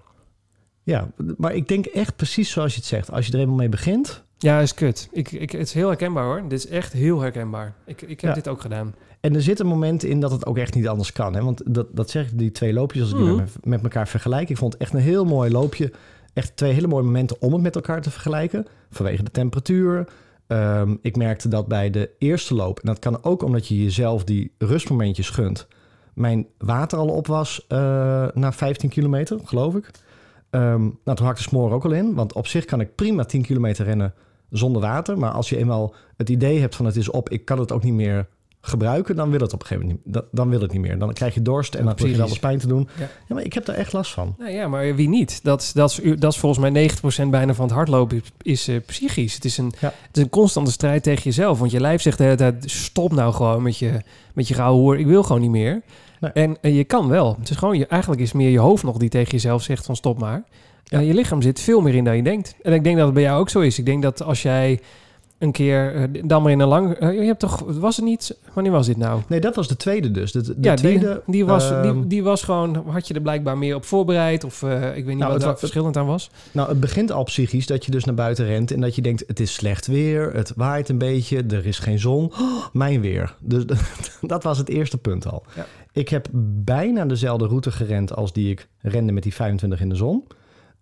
Ja, maar ik denk echt precies zoals je het zegt. Als je er eenmaal mee begint, Ja, is kut. Ik, ik, het is heel herkenbaar hoor. Dit is echt heel herkenbaar. Ik, ik heb Ja. dit ook gedaan. En er zitten momenten in dat het ook echt niet anders kan. Hè? Want dat, dat zeg ik, die twee loopjes, als ik die Mhm. met, met elkaar vergelijk. Ik vond het echt een heel mooi loopje. Echt twee hele mooie momenten om het met elkaar te vergelijken. Vanwege de temperatuur. Ehm, ik merkte dat bij de eerste loop, en dat kan ook omdat je jezelf die rustmomentjes gunt. Mijn water al op was eh, na 15 kilometer, geloof ik. Ehm, nou, toen hakte smoor ook al in. Want op zich kan ik prima 10 kilometer rennen zonder water. Maar als je eenmaal het idee hebt van het is op, ik kan het ook niet meer gebruiken, dan wil het op een gegeven moment niet. Dan, dan wil het niet meer. Dan krijg je dorst en dan het precies. alles pijn te doen. Ja. Ja. maar ik heb daar echt last van. Nou ja, maar wie niet? Dat, is- dat, is, dat is volgens mij 90% bijna van het hardlopen is, eh, psychisch. Het is, een, Ja. het is een constante strijd tegen jezelf. Want je lijf zegt de hele tijd, stop nou gewoon met je, met je gouden hoer. Ik wil gewoon niet meer. Nee. En je kan wel. Het is gewoon, je, eigenlijk is meer je hoofd nog die tegen jezelf zegt van stop maar. Ja. En je lichaam zit veel meer in dan je denkt. En ik denk dat het bij jou ook zo is. Ik denk dat als jij een keer eh, dan maar in een lang... eh, je hebt toch... Was het niet... Wanneer was dit nou? Nee, dat was de tweede dus. De, de ja, tweede, die, die, was, ehm, die, die was gewoon... Had je er blijkbaar meer op voorbereid? Of eh, ik weet niet Nou, wat het daar verschillend aan was. Nou, het begint al psychisch dat je dus naar buiten rent en dat je denkt: het is slecht weer, het waait een beetje, er is geen zon. Oh, mijn weer. Dus dat was het eerste punt al. Ja. Ik heb bijna dezelfde route gerend als die ik rende met die 25 in de zon.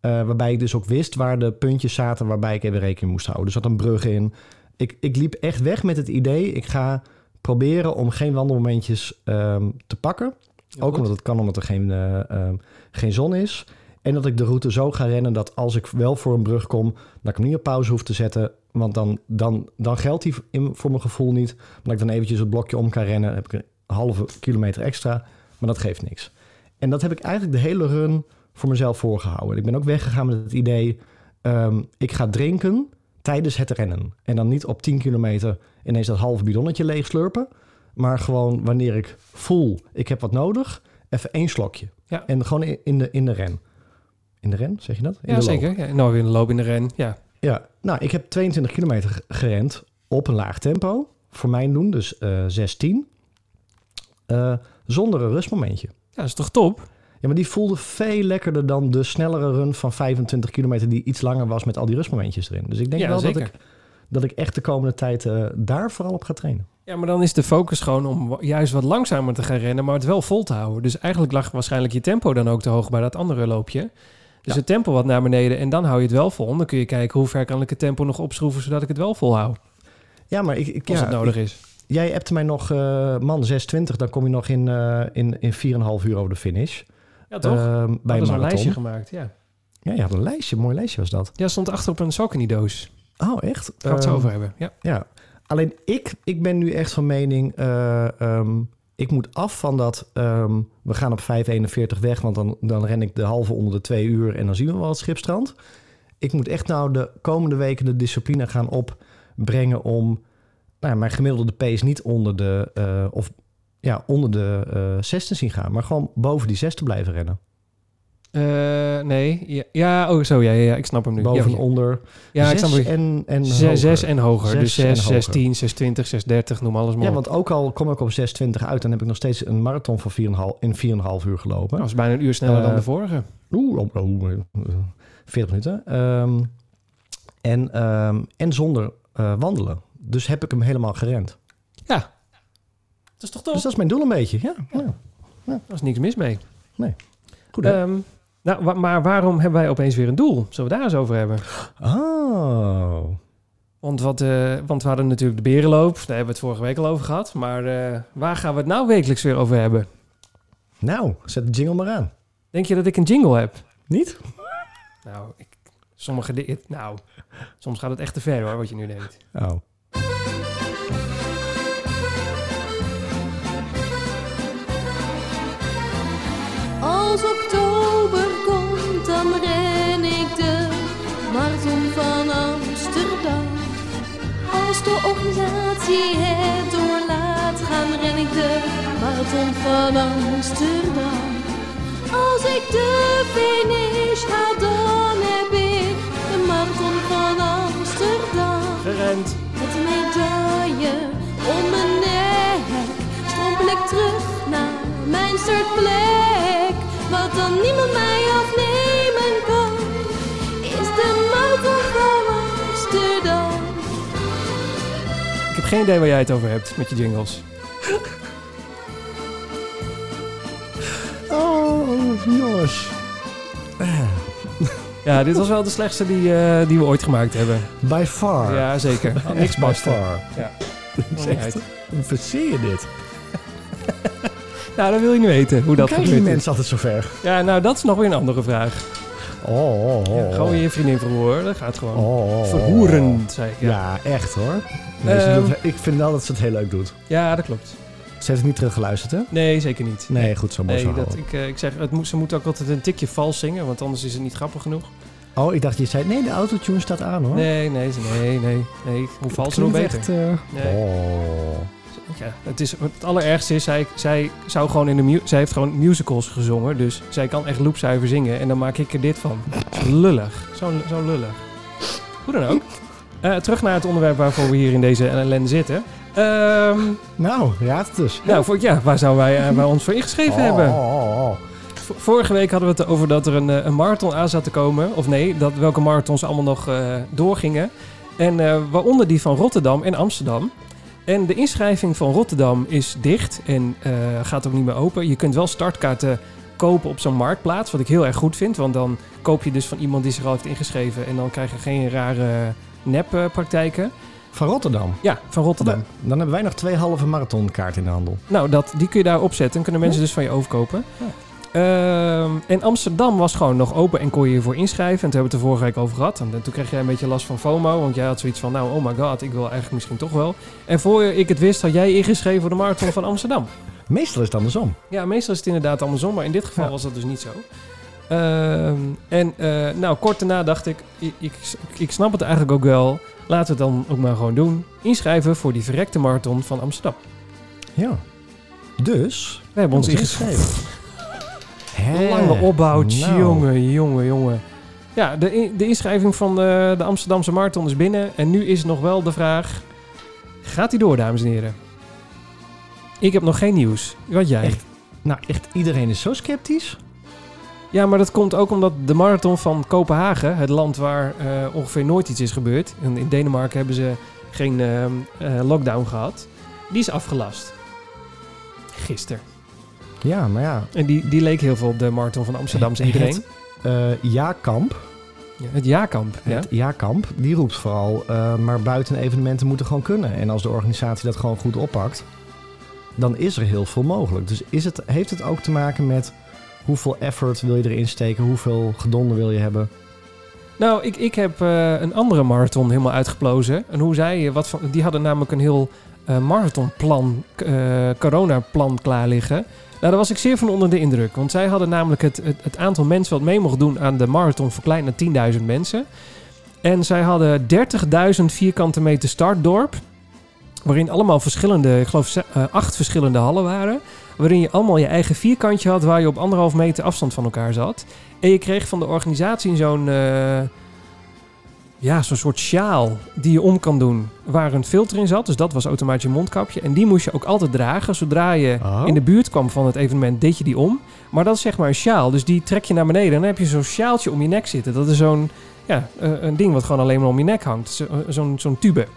Eh, waarbij ik dus ook wist waar de puntjes zaten waarbij ik even rekening moest houden. Er zat een brug in. Ik, ik liep echt weg met het idee: ik ga proberen om geen wandelmomentjes ehm, te pakken. Ook omdat het kan omdat er geen, eh, ehm, geen zon is. En dat ik de route zo ga rennen dat als ik wel voor een brug kom, dat ik hem niet op pauze hoef te zetten. Want dan, dan, dan geldt die voor mijn gevoel niet. Maar dat ik dan eventjes het blokje om kan rennen. Dan heb ik een halve kilometer extra. Maar dat geeft niks. En dat heb ik eigenlijk de hele run voor mezelf voorgehouden. Ik ben ook weggegaan met het idee... ehm, ik ga drinken tijdens het rennen. En dan niet op 10 kilometer ineens dat halve bidonnetje leeg slurpen. Maar gewoon wanneer ik voel, ik heb wat nodig, even één slokje. Ja. En gewoon in- de, in de ren. In de ren, zeg je dat? In Ja, de zeker. Ja, nou, in de loop in de ren. Ja. Ja, nou, ik heb 22 kilometer gerend op een laag tempo. Voor mijn doen, dus eh 16. Eh, zonder een rustmomentje. ja, dat is toch top? Ja, maar die voelde veel lekkerder dan de snellere run van 25 kilometer... die iets langer was met al die rustmomentjes erin. Dus ik denk ja, wel zeker. dat ik, dat ik echt de komende tijd eh, daar vooral op ga trainen. Ja, maar dan is de focus gewoon om juist wat langzamer te gaan rennen, maar het wel vol te houden. Dus eigenlijk lag waarschijnlijk je tempo dan ook te hoog bij dat andere loopje. Dus Ja. het tempo wat naar beneden en dan hou je het wel vol. Dan kun je kijken hoe ver kan ik het tempo nog opschroeven zodat ik het wel volhoud. Ja, maar ik, ik, Als ja, het nodig is. Jij appte mij nog, eh, man, 620, dan kom je nog in, eh in, in 4,5 uur over de finish. Ja, toch? Ehm, bij een lijstje gemaakt, ja. Ja, je had een lijstje, een mooi lijstje was dat. Ja, stond achter op een Saucony-doos. Oh, echt? Gaan we het zo Ehm, over hebben. Ja. Ja, alleen ik, ik ben nu echt van mening... eh, ehm, ik moet af van dat... we gaan op 5.41 weg, want dan, dan ren ik de halve onder de twee uur... en dan zien we wel het schipstrand. Ik moet echt nou de komende weken de discipline gaan opbrengen... om nou, mijn gemiddelde pace niet onder de... eh, of ja, onder de eh 6 te zien gaan... maar gewoon boven die 6 te blijven rennen. Eh, nee, ja, ja, oh zo, ja, ja, ja, ik snap hem nu. Boven ja, onder ja, ik snap zes hem. en, en Zes, hoger. zes en hoger. Zes dus en 6, hoger. 6, 10, 6, 20, 6, 30, noem alles maar Ja, want ook al kom ik op 6.20 uit... dan heb ik nog steeds een marathon van 4,5 in 4,5 uur gelopen. Dat was bijna een uur sneller dan Eh, de vorige. Oeh, oh, oh, eh, 40 minuten. Ehm, en, ehm, en zonder eh, wandelen. Dus heb ik hem helemaal gerend. Dat is toch top? Dus dat is mijn doel een beetje. Ja, ja. Daar is niks mis mee. goed. hè? Ehm, nou, wa- maar waarom hebben wij opeens weer een doel? Zullen we daar eens over hebben? oh. Want, wat, eh, want we hadden natuurlijk de berenloop. Daar hebben we het vorige week al over gehad. Maar eh, waar gaan we het nou wekelijks weer over hebben? Nou, zet de jingle maar aan. Denk je dat ik een jingle heb? Niet? Nou, ik, sommige dingen... Nou, soms gaat het echt te ver hoor, wat je nu denkt. Oh. Als oktober komt, dan ren ik de marathon van Amsterdam. Als de organisatie het doorlaat, gaan ren ik de marathon van Amsterdam. Als ik de finish haal, dan heb ik de marathon van Amsterdam. Gerend. Met een medaille om mijn nek strompel ik terug naar mijn startplek. Wat dan niemand mij afnemen kan, is de van Amsterdam. Ik heb geen idee waar jij het over hebt met je jingles. Oh, jongens. Ja, dit was wel de slechtste die, eh, die we ooit gemaakt hebben. By far. Ja, zeker. Niks by far. Ja. Dat is echt... Hoe verzeer je dit? Nou, dan wil je nu weten hoe dat Krijgen die gebeurt. mensen altijd zover? Ja, nou, dat is nog weer een andere vraag. Oh, oh, oh. Ja, gewoon je vriendin verhoren, dat gaat gewoon. Oh, oh, oh. Verhoeren, zei ik. Ja, Ja, echt hoor. Nee, Ehm. doet- ik vind wel dat ze het heel leuk doet. ja dat klopt. Ze heeft het niet teruggeluisterd, hè? Nee, zeker niet. Nee, goed zo. mooi Nee, zo dat, ik, eh, ik zeg, het moet, ze moet ook altijd een tikje vals zingen, want anders is het niet grappig genoeg. Oh, ik dacht je zei... Nee, de autotune staat aan, hoor. Nee, nee, nee, nee, nee. Hoe vals, hoe beter. echt, eh, Nee. Ja, het, is, het allerergste is, zij, zij, zou gewoon in de zij heeft gewoon musicals gezongen, dus zij kan echt loopzuiver zingen en dan maak ik er dit van. Lullig, zo, zo lullig. Hoe dan ook. Eh, terug naar het onderwerp waarvoor we hier in deze ellende zitten. Ehm, Nou, raad het dus. nou, voor, ja, waar zouden wij, wij ons voor ingeschreven Oh, hebben? Vorige week hadden we het over dat er een, eh, een marathon aan zat te komen. Of nee, dat welke marathons allemaal nog doorgingen. En waaronder die van Rotterdam en Amsterdam. En de inschrijving van Rotterdam is dicht en eh, gaat ook niet meer open. Je kunt wel startkaarten kopen op zo'n marktplaats, wat ik heel erg goed vind. Want dan koop je dus van iemand die zich al heeft ingeschreven en dan krijg je geen rare neppraktijken. Van Rotterdam. ja, van Rotterdam. Dan, dan hebben wij nog twee halve marathonkaart in de handel. Nou, dat, die kun je daar opzetten en kunnen mensen dus van je overkopen. Ja. Ehm, en Amsterdam was gewoon nog open en kon je je voor inschrijven. En toen hebben we het er vorige week over gehad. En toen kreeg jij een beetje last van FOMO. Want jij had zoiets van, nou, oh my god, ik wil eigenlijk misschien toch wel. En voor ik het wist, had jij ingeschreven voor de marathon van Amsterdam. Meestal is het andersom. Ja, meestal is het inderdaad andersom. Maar in dit geval Ja. was dat dus niet zo. Ehm, en eh, nou, kort daarna dacht ik, ik, ik, ik snap het eigenlijk ook wel. Laten we het dan ook maar gewoon doen. Inschrijven voor die verrekte marathon van Amsterdam. Ja. Dus... We hebben ons ingeschreven. Hè? Lange opbouw, Nou. jongen, jongen, jongen. Ja, de, in- de inschrijving van de, de Amsterdamse Marathon is binnen. En nu is nog wel de vraag... Gaat hij door, dames en heren? Ik heb nog geen nieuws. Wat jij? Echt? Nou, echt iedereen is zo sceptisch. Ja, maar dat komt ook omdat de marathon van Kopenhagen... het land waar eh, ongeveer nooit iets is gebeurd... en in Denemarken hebben ze geen ehm, eh, lockdown gehad... die is afgelast. Gisteren. Ja, maar ja. En die, die leek heel veel op de marathon van Amsterdam, zei Het- iedereen. eh Ja-kamp, Ja, het jaarkamp. Ja? het Ja-kamp, die roept vooral... eh, maar buiten evenementen moeten gewoon kunnen. En als de organisatie dat gewoon goed oppakt... dan is er heel veel mogelijk. Dus is het, heeft het ook te maken met... hoeveel effort wil je erin steken? Hoeveel gedonde wil je hebben? Nou, ik, ik heb eh, een andere marathon helemaal uitgeplozen. En hoe zij, wat van, die hadden namelijk een heel eh, marathonplan, eh coronaplan klaar liggen. Nou, daar was ik zeer van onder de indruk. Want zij hadden namelijk het, het, aantal mensen wat mee mocht doen aan de marathon verkleind naar 10.000 mensen. En zij hadden 30.000 vierkante meter startdorp. Waarin allemaal verschillende, ik geloof eh, acht verschillende hallen waren. Waarin je allemaal je eigen vierkantje had waar je op anderhalf meter afstand van elkaar zat. En je kreeg van de organisatie zo'n ja, zo'n soort sjaal die je om kan doen waar een filter in zat. Dus dat was automatisch je mondkapje. En die moest je ook altijd dragen. Zodra je Oh. in de buurt kwam van het evenement, deed je die om. Maar dat is zeg maar een sjaal. Dus die trek je naar beneden. En dan heb je zo'n sjaaltje om je nek zitten. Dat is zo'n ja, eh, een ding wat gewoon alleen maar om je nek hangt. Zo- Zo'n zo'n tube.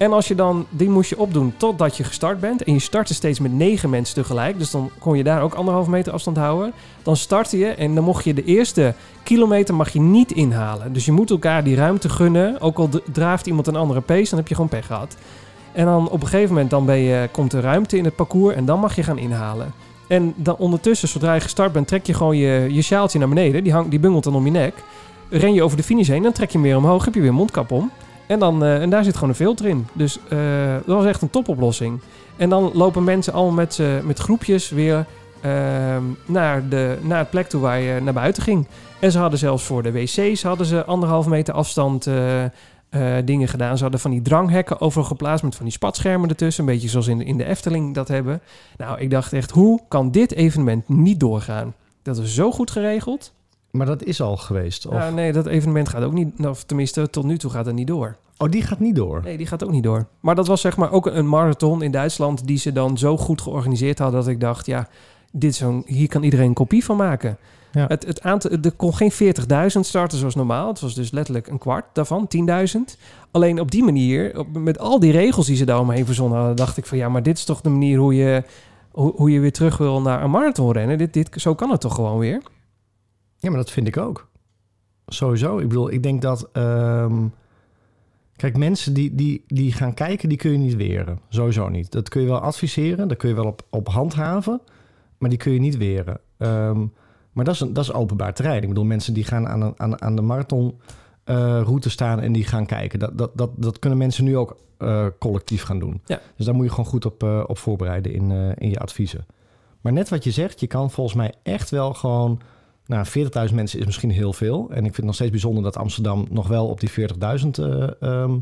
En als je dan, die moest je opdoen totdat je gestart bent. En je startte steeds met negen mensen tegelijk. Dus dan kon je daar ook anderhalf meter afstand houden. Dan startte je en dan mocht je de eerste kilometer mag je niet inhalen. Dus je moet elkaar die ruimte gunnen. Ook al draaft iemand een andere pace, dan heb je gewoon pech gehad. En dan op een gegeven moment dan ben je, komt er ruimte in het parcours en dan mag je gaan inhalen. En dan ondertussen, zodra je gestart bent, trek je gewoon je, je sjaaltje naar beneden. Die, hangt, die bungelt dan om je nek. Ren je over de finish heen, dan trek je hem weer omhoog, heb je weer mondkap om. En, dan, eh, en daar zit gewoon een filter in. Dus eh, dat was echt een topoplossing. En dan lopen mensen allemaal met, met groepjes weer ehm, naar, de, naar het plek toe waar je naar buiten ging. En ze hadden zelfs voor de wc's hadden ze anderhalf meter afstand eh, dingen gedaan. Ze hadden van die dranghekken overal geplaatst met van die spatschermen ertussen. Een beetje zoals in in de Efteling dat hebben. Nou, ik dacht echt, hoe kan dit evenement niet doorgaan? Dat is zo goed geregeld. Maar dat is al geweest. Of... Ja, nee, dat evenement gaat ook niet, of tenminste tot nu toe gaat het niet door. Oh, die gaat niet door. Nee, die gaat ook niet door. Maar dat was zeg maar ook een marathon in Duitsland die ze dan zo goed georganiseerd hadden dat ik dacht, ja, dit zo'n, hier kan iedereen een kopie van maken. Ja. Het, het aantal, er kon geen 40.000 starten zoals normaal. Het was dus letterlijk een kwart daarvan, 10.000. Alleen op die manier, op- met al die regels die ze daar omheen verzonnen hadden, dacht ik van ja, maar dit is toch de manier hoe je, hoe, hoe je weer terug wil naar een marathon rennen. Dit, dit, zo kan het toch gewoon weer? Ja, maar dat vind ik ook. Sowieso. Ik bedoel, ik denk dat... ehm, kijk, mensen die, die, die gaan kijken, die kun je niet weren. Sowieso niet. Dat kun je wel adviseren, dat kun je wel op, op handhaven, maar die kun je niet weren. Ehm, maar dat is, een, dat is openbaar terrein. Ik bedoel, mensen die gaan aan, een, aan, aan de marathon eh, route staan en die gaan kijken. Dat, dat, dat, dat kunnen mensen nu ook eh, collectief gaan doen. Ja. Dus daar moet je gewoon goed op, eh, op voorbereiden in, in je adviezen. Maar net wat je zegt, je kan volgens mij echt wel gewoon... Nou, 40.000 mensen is misschien heel veel. En ik vind het nog steeds bijzonder dat Amsterdam nog wel op die 40.000 eh, ehm,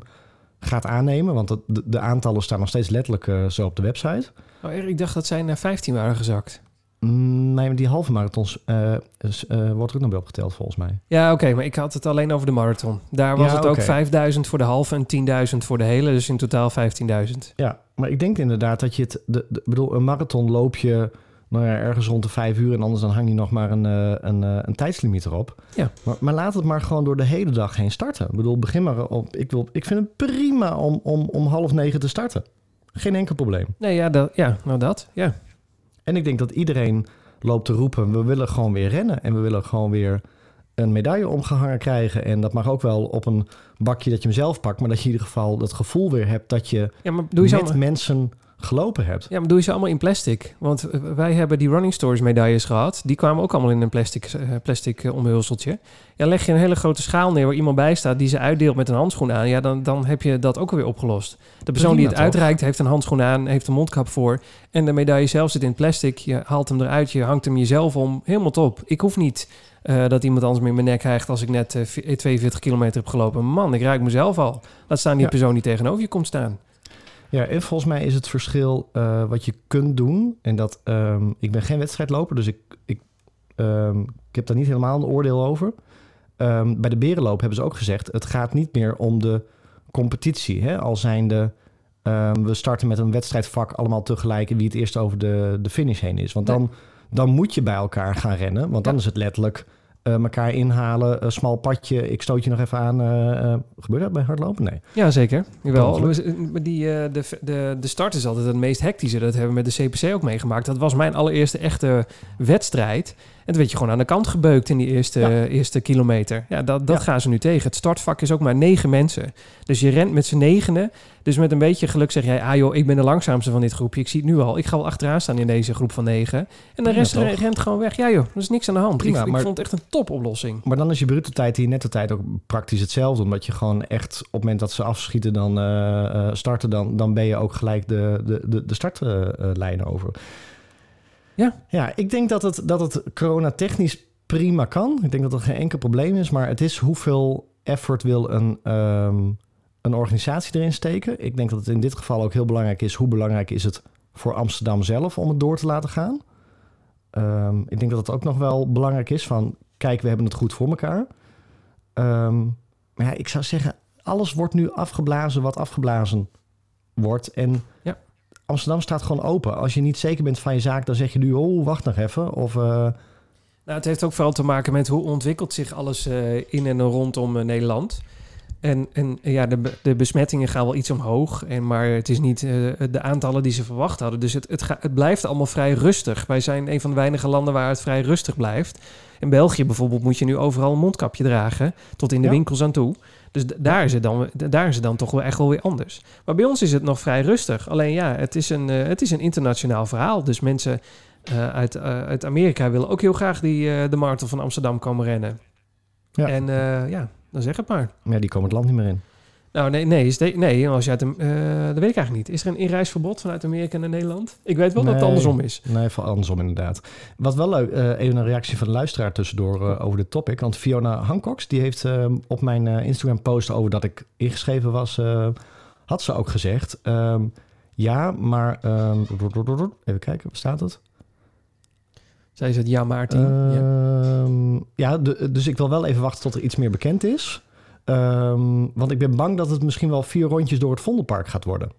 gaat aannemen. Want de, de aantallen staan nog steeds letterlijk eh, zo op de website. Oh, ik dacht dat zij naar 15 waren gezakt. Mm, nee, maar die halve marathons eh, is, wordt er ook nog bij opgeteld volgens mij. Ja, oké, maar ik had het alleen over de marathon. Daar was Ja, het ook oké. 5000 voor de halve en 10.000 voor de hele, dus in totaal 15.000. Ja, maar ik denk inderdaad dat je het... De, de- bedoel, een marathon loop je nou ja, ergens rond de vijf uur... en anders dan hang je nog maar een, eh, een, eh, een tijdslimiet erop. Ja. Maar, maar laat het maar gewoon door de hele dag heen starten. Ik bedoel, begin maar op... Ik, wil, ik vind het prima om, om, om half negen te starten. Geen enkel probleem. Nee, ja, dat, ja nou dat, ja. En ik denk dat iedereen loopt te roepen... we willen gewoon weer rennen en we willen gewoon weer een medaille omgehangen krijgen. En dat mag ook wel op een bakje dat je hem zelf pakt... maar dat je in ieder geval het gevoel weer hebt dat je Ja, maar doe je met mensen gelopen hebt. ja, maar doe je ze allemaal in plastic? Want eh, wij hebben die Running Stories medailles gehad. Die kwamen ook allemaal in een plastic, eh, plastic eh, omhulseltje. Ja, leg je een hele grote schaal neer waar iemand bij staat... die ze uitdeelt met een handschoen aan. Ja, dan, dan heb je dat ook alweer opgelost. De persoon die het toch? uitreikt heeft een handschoen aan... heeft een mondkap voor. En de medaille zelf zit in plastic. Je haalt hem eruit, je hangt hem jezelf om. Helemaal top. Ik hoef niet... dat iemand anders me in mijn nek krijgt als ik net eh, v- 42 kilometer heb gelopen. Man, ik ruik mezelf al. Laat staan die Ja. persoon die tegenover je komt staan. Ja, en volgens mij is het verschil eh, wat je kunt doen. En dat ehm, ik ben geen wedstrijdloper, dus ik, ik, ehm, ik heb daar niet helemaal een oordeel over. Ehm, bij de berenloop hebben ze ook gezegd: het gaat niet meer om de competitie. Hè? Al zijnde, we starten met een wedstrijdvak allemaal tegelijk en wie het eerst over de, de finish heen is. Want Nee. dan, dan moet je bij elkaar gaan rennen, want dan Ja. is het letterlijk. Eh, elkaar inhalen, een smal padje, ik stoot je nog even aan. eh, eh, gebeurt dat bij hardlopen? Nee. Ja, zeker. Jawel. Maar Die, de, de, de start is altijd het meest hectische. Dat hebben we met de CPC ook meegemaakt. Dat was mijn allereerste echte wedstrijd. En werd je gewoon aan de kant gebeukt in die eerste, Ja. eerste kilometer. Ja, dat, dat Ja. gaan ze nu tegen. Het startvak is ook maar negen mensen. Dus je rent met z'n negenen. Dus met een beetje geluk zeg jij... ah joh, ik ben de langzaamste van dit groepje. Ik zie het nu al. Ik ga wel achteraan staan in deze groep van negen. En de rest rent gewoon weg. Ja joh, er is niks aan de hand. Prima, ik, ik maar- vond het echt een topoplossing. Maar dan is je bruto tijd en je netto tijd ook praktisch hetzelfde. Omdat je gewoon echt op het moment dat ze afschieten, dan eh, eh, starten, dan, dan ben je ook gelijk de, de, de, de startlijn over. Ja. Ja, ik denk dat het, dat het corona-technisch prima kan. Ik denk dat dat geen enkel probleem is. Maar het is hoeveel effort wil een, ehm, een organisatie erin steken. Ik denk dat het in dit geval ook heel belangrijk is. Hoe belangrijk is het voor Amsterdam zelf om het door te laten gaan? Ehm, ik denk dat het ook nog wel belangrijk is van... kijk, we hebben het goed voor elkaar. Ehm, maar ja, ik zou zeggen, alles wordt nu afgeblazen wat afgeblazen wordt. En. Amsterdam staat gewoon open. Als je niet zeker bent van je zaak, dan zeg je nu... oh, wacht nog even. Of eh, Nou, het heeft ook vooral te maken met hoe ontwikkelt zich alles eh, in en rondom eh, Nederland. En, en ja, de, de besmettingen gaan wel iets omhoog, en, maar het is niet de aantallen die ze verwacht hadden. Dus het, het, ga- het blijft allemaal vrij rustig. Wij zijn een van de weinige landen waar het vrij rustig blijft. In België bijvoorbeeld moet je nu overal een mondkapje dragen, tot in de Ja. winkels aan toe. Dus daar is, het dan, daar is het dan toch wel echt wel weer anders. Maar bij ons is het nog vrij rustig. Alleen ja, het is een, eh, het is een internationaal verhaal. Dus mensen eh, uit, eh, uit Amerika willen ook heel graag die, de marathon van Amsterdam komen rennen. Ja. En ja, dan zeg het maar. ja, die komen het land niet meer in. Nou, nee, nee, is de- nee als je uit de, eh, dat weet ik eigenlijk niet. Is er een inreisverbod vanuit Amerika naar Nederland? Ik weet wel dat het andersom is. Nee, van andersom inderdaad. Wat wel leuk, eh, even een reactie van de luisteraar tussendoor eh, over dit topic. Want Fiona Hancox, die heeft eh, op mijn eh, Instagram post over dat ik ingeschreven was, had ze ook gezegd. ehm, ja, maar ehm, even kijken, waar staat het? Zij zegt ja, Maarten. ja. Ehm, ja, de- dus ik wil wel even wachten tot er iets meer bekend is. Ehm, want ik ben bang dat het misschien wel vier rondjes door het Vondelpark gaat worden.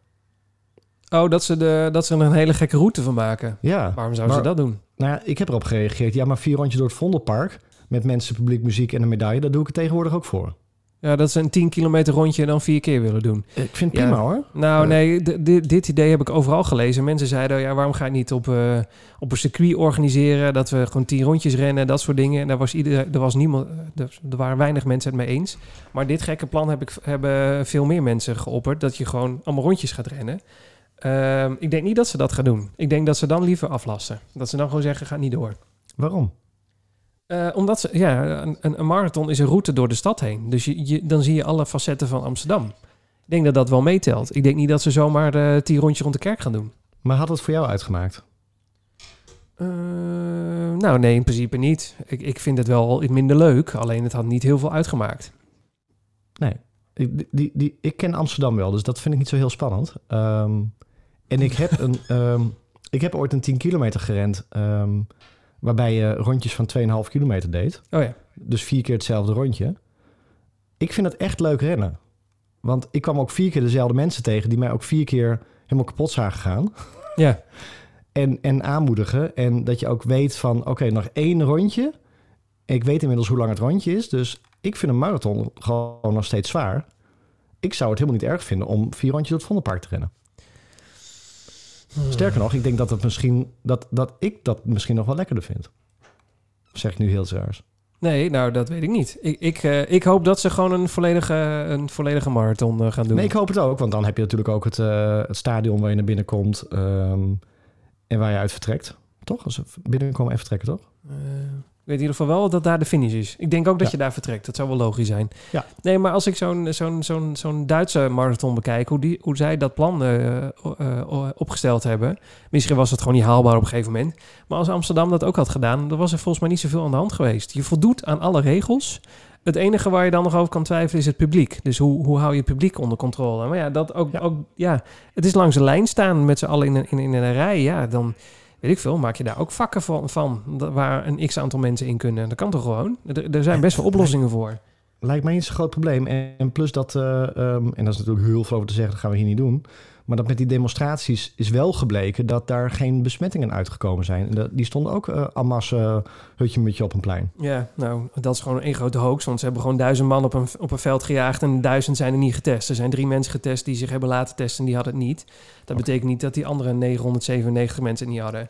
Oh, dat ze, de, dat ze er een hele gekke route van maken. Ja, Waarom zouden ze dat doen? Nou ja, ik heb erop gereageerd. Ja, maar vier rondjes door het Vondelpark... met mensen, publiek, muziek en een medaille... daar doe ik het tegenwoordig ook voor. Ja, dat ze een 10 kilometer rondje dan vier keer willen doen. Ik vind het Ja. prima hoor. Nou, nee, dit- idee heb ik overal gelezen. Mensen zeiden, ja, waarom ga je niet op, eh, op een circuit organiseren? Dat we gewoon tien rondjes rennen, dat soort dingen. En daar was, ieder, er was niemand, er, er waren weinig mensen het mee eens. Maar dit gekke plan heb ik, hebben veel meer mensen geopperd. Dat je gewoon allemaal rondjes gaat rennen. Ehm, ik denk niet dat ze dat gaan doen. Ik denk dat ze dan liever aflasten. Dat ze dan gewoon zeggen, ga niet door. Waarom? Eh, omdat ze, ja, een, een marathon is een route door de stad heen. Dus je, je, dan zie je alle facetten van Amsterdam. Ik denk dat dat wel meetelt. Ik denk niet dat ze zomaar eh tien rondjes rond de kerk gaan doen. Maar had het voor jou uitgemaakt? Eh, nou, nee, in principe niet. Ik, ik vind het wel minder leuk. Alleen het had niet heel veel uitgemaakt. Nee. Ik, die- die, die, ik ken Amsterdam wel, dus dat vind ik niet zo heel spannend. Ehm, en ik heb, een, ehm, ik heb ooit een 10 kilometer gerend... ehm, waarbij je rondjes van 2,5 kilometer deed. Oh ja. Dus vier keer hetzelfde rondje. Ik vind het echt leuk rennen. Want ik kwam ook vier keer dezelfde mensen tegen... die mij ook vier keer helemaal kapot zagen gaan. Ja. En, en aanmoedigen. En dat je ook weet van, oké, nog één rondje. Ik weet inmiddels hoe lang het rondje is. Dus ik vind een marathon gewoon nog steeds zwaar. Ik zou het helemaal niet erg vinden om vier rondjes door het Vondelpark te rennen. Sterker nog, ik denk dat, het misschien, dat, dat ik dat misschien nog wel lekkerder vind. Zeg ik nu heel raars. Nee, nou, dat weet ik niet. Ik, ik, eh, ik hoop dat ze gewoon een volledige, een volledige marathon eh, gaan doen. Nee, ik hoop het ook. Want dan heb je natuurlijk ook het, eh, het stadion waar je naar binnen komt. ehm, en waar je uit vertrekt. Toch? Als we binnenkomen en vertrekken, toch? Ik weet in ieder geval wel dat daar de finish is. Ik denk ook dat Ja. je daar vertrekt. Dat zou wel logisch zijn. Ja. Nee, maar als ik zo'n zo'n zo'n zo'n Duitse marathon bekijk... Hoe, die, hoe zij dat plan eh, eh, eh, opgesteld hebben... Misschien was het gewoon niet haalbaar op een gegeven moment. Maar als Amsterdam dat ook had gedaan... dan was er volgens mij niet zoveel aan de hand geweest. Je voldoet aan alle regels. Het enige waar je dan nog over kan twijfelen is het publiek. Dus hoe, hoe hou je het publiek onder controle? Maar ja, dat ook, Ja. ook, ja het is langs de lijn staan met z'n allen in een, in, in een rij. Ja, dan weet ik veel, maak je daar ook vakken van, van waar een x aantal mensen in kunnen. Dat kan toch gewoon? Er, er zijn best wel oplossingen voor. Lijkt mij niet zo'n groot probleem. En, en plus dat, eh, ehm, en dat is natuurlijk heel veel over te zeggen, dat gaan we hier niet doen. Maar dat met die demonstraties is wel gebleken dat daar geen besmettingen uitgekomen zijn. En dat- die stonden ook uh, en masse uh, hutje mutje op een plein. Ja, nou, dat is gewoon een grote hoax. Want ze hebben gewoon duizend man op een, op een veld gejaagd en duizend zijn er niet getest. Er zijn drie mensen getest die zich hebben laten testen en die hadden het niet. Dat betekent niet dat die andere 997 mensen het niet hadden.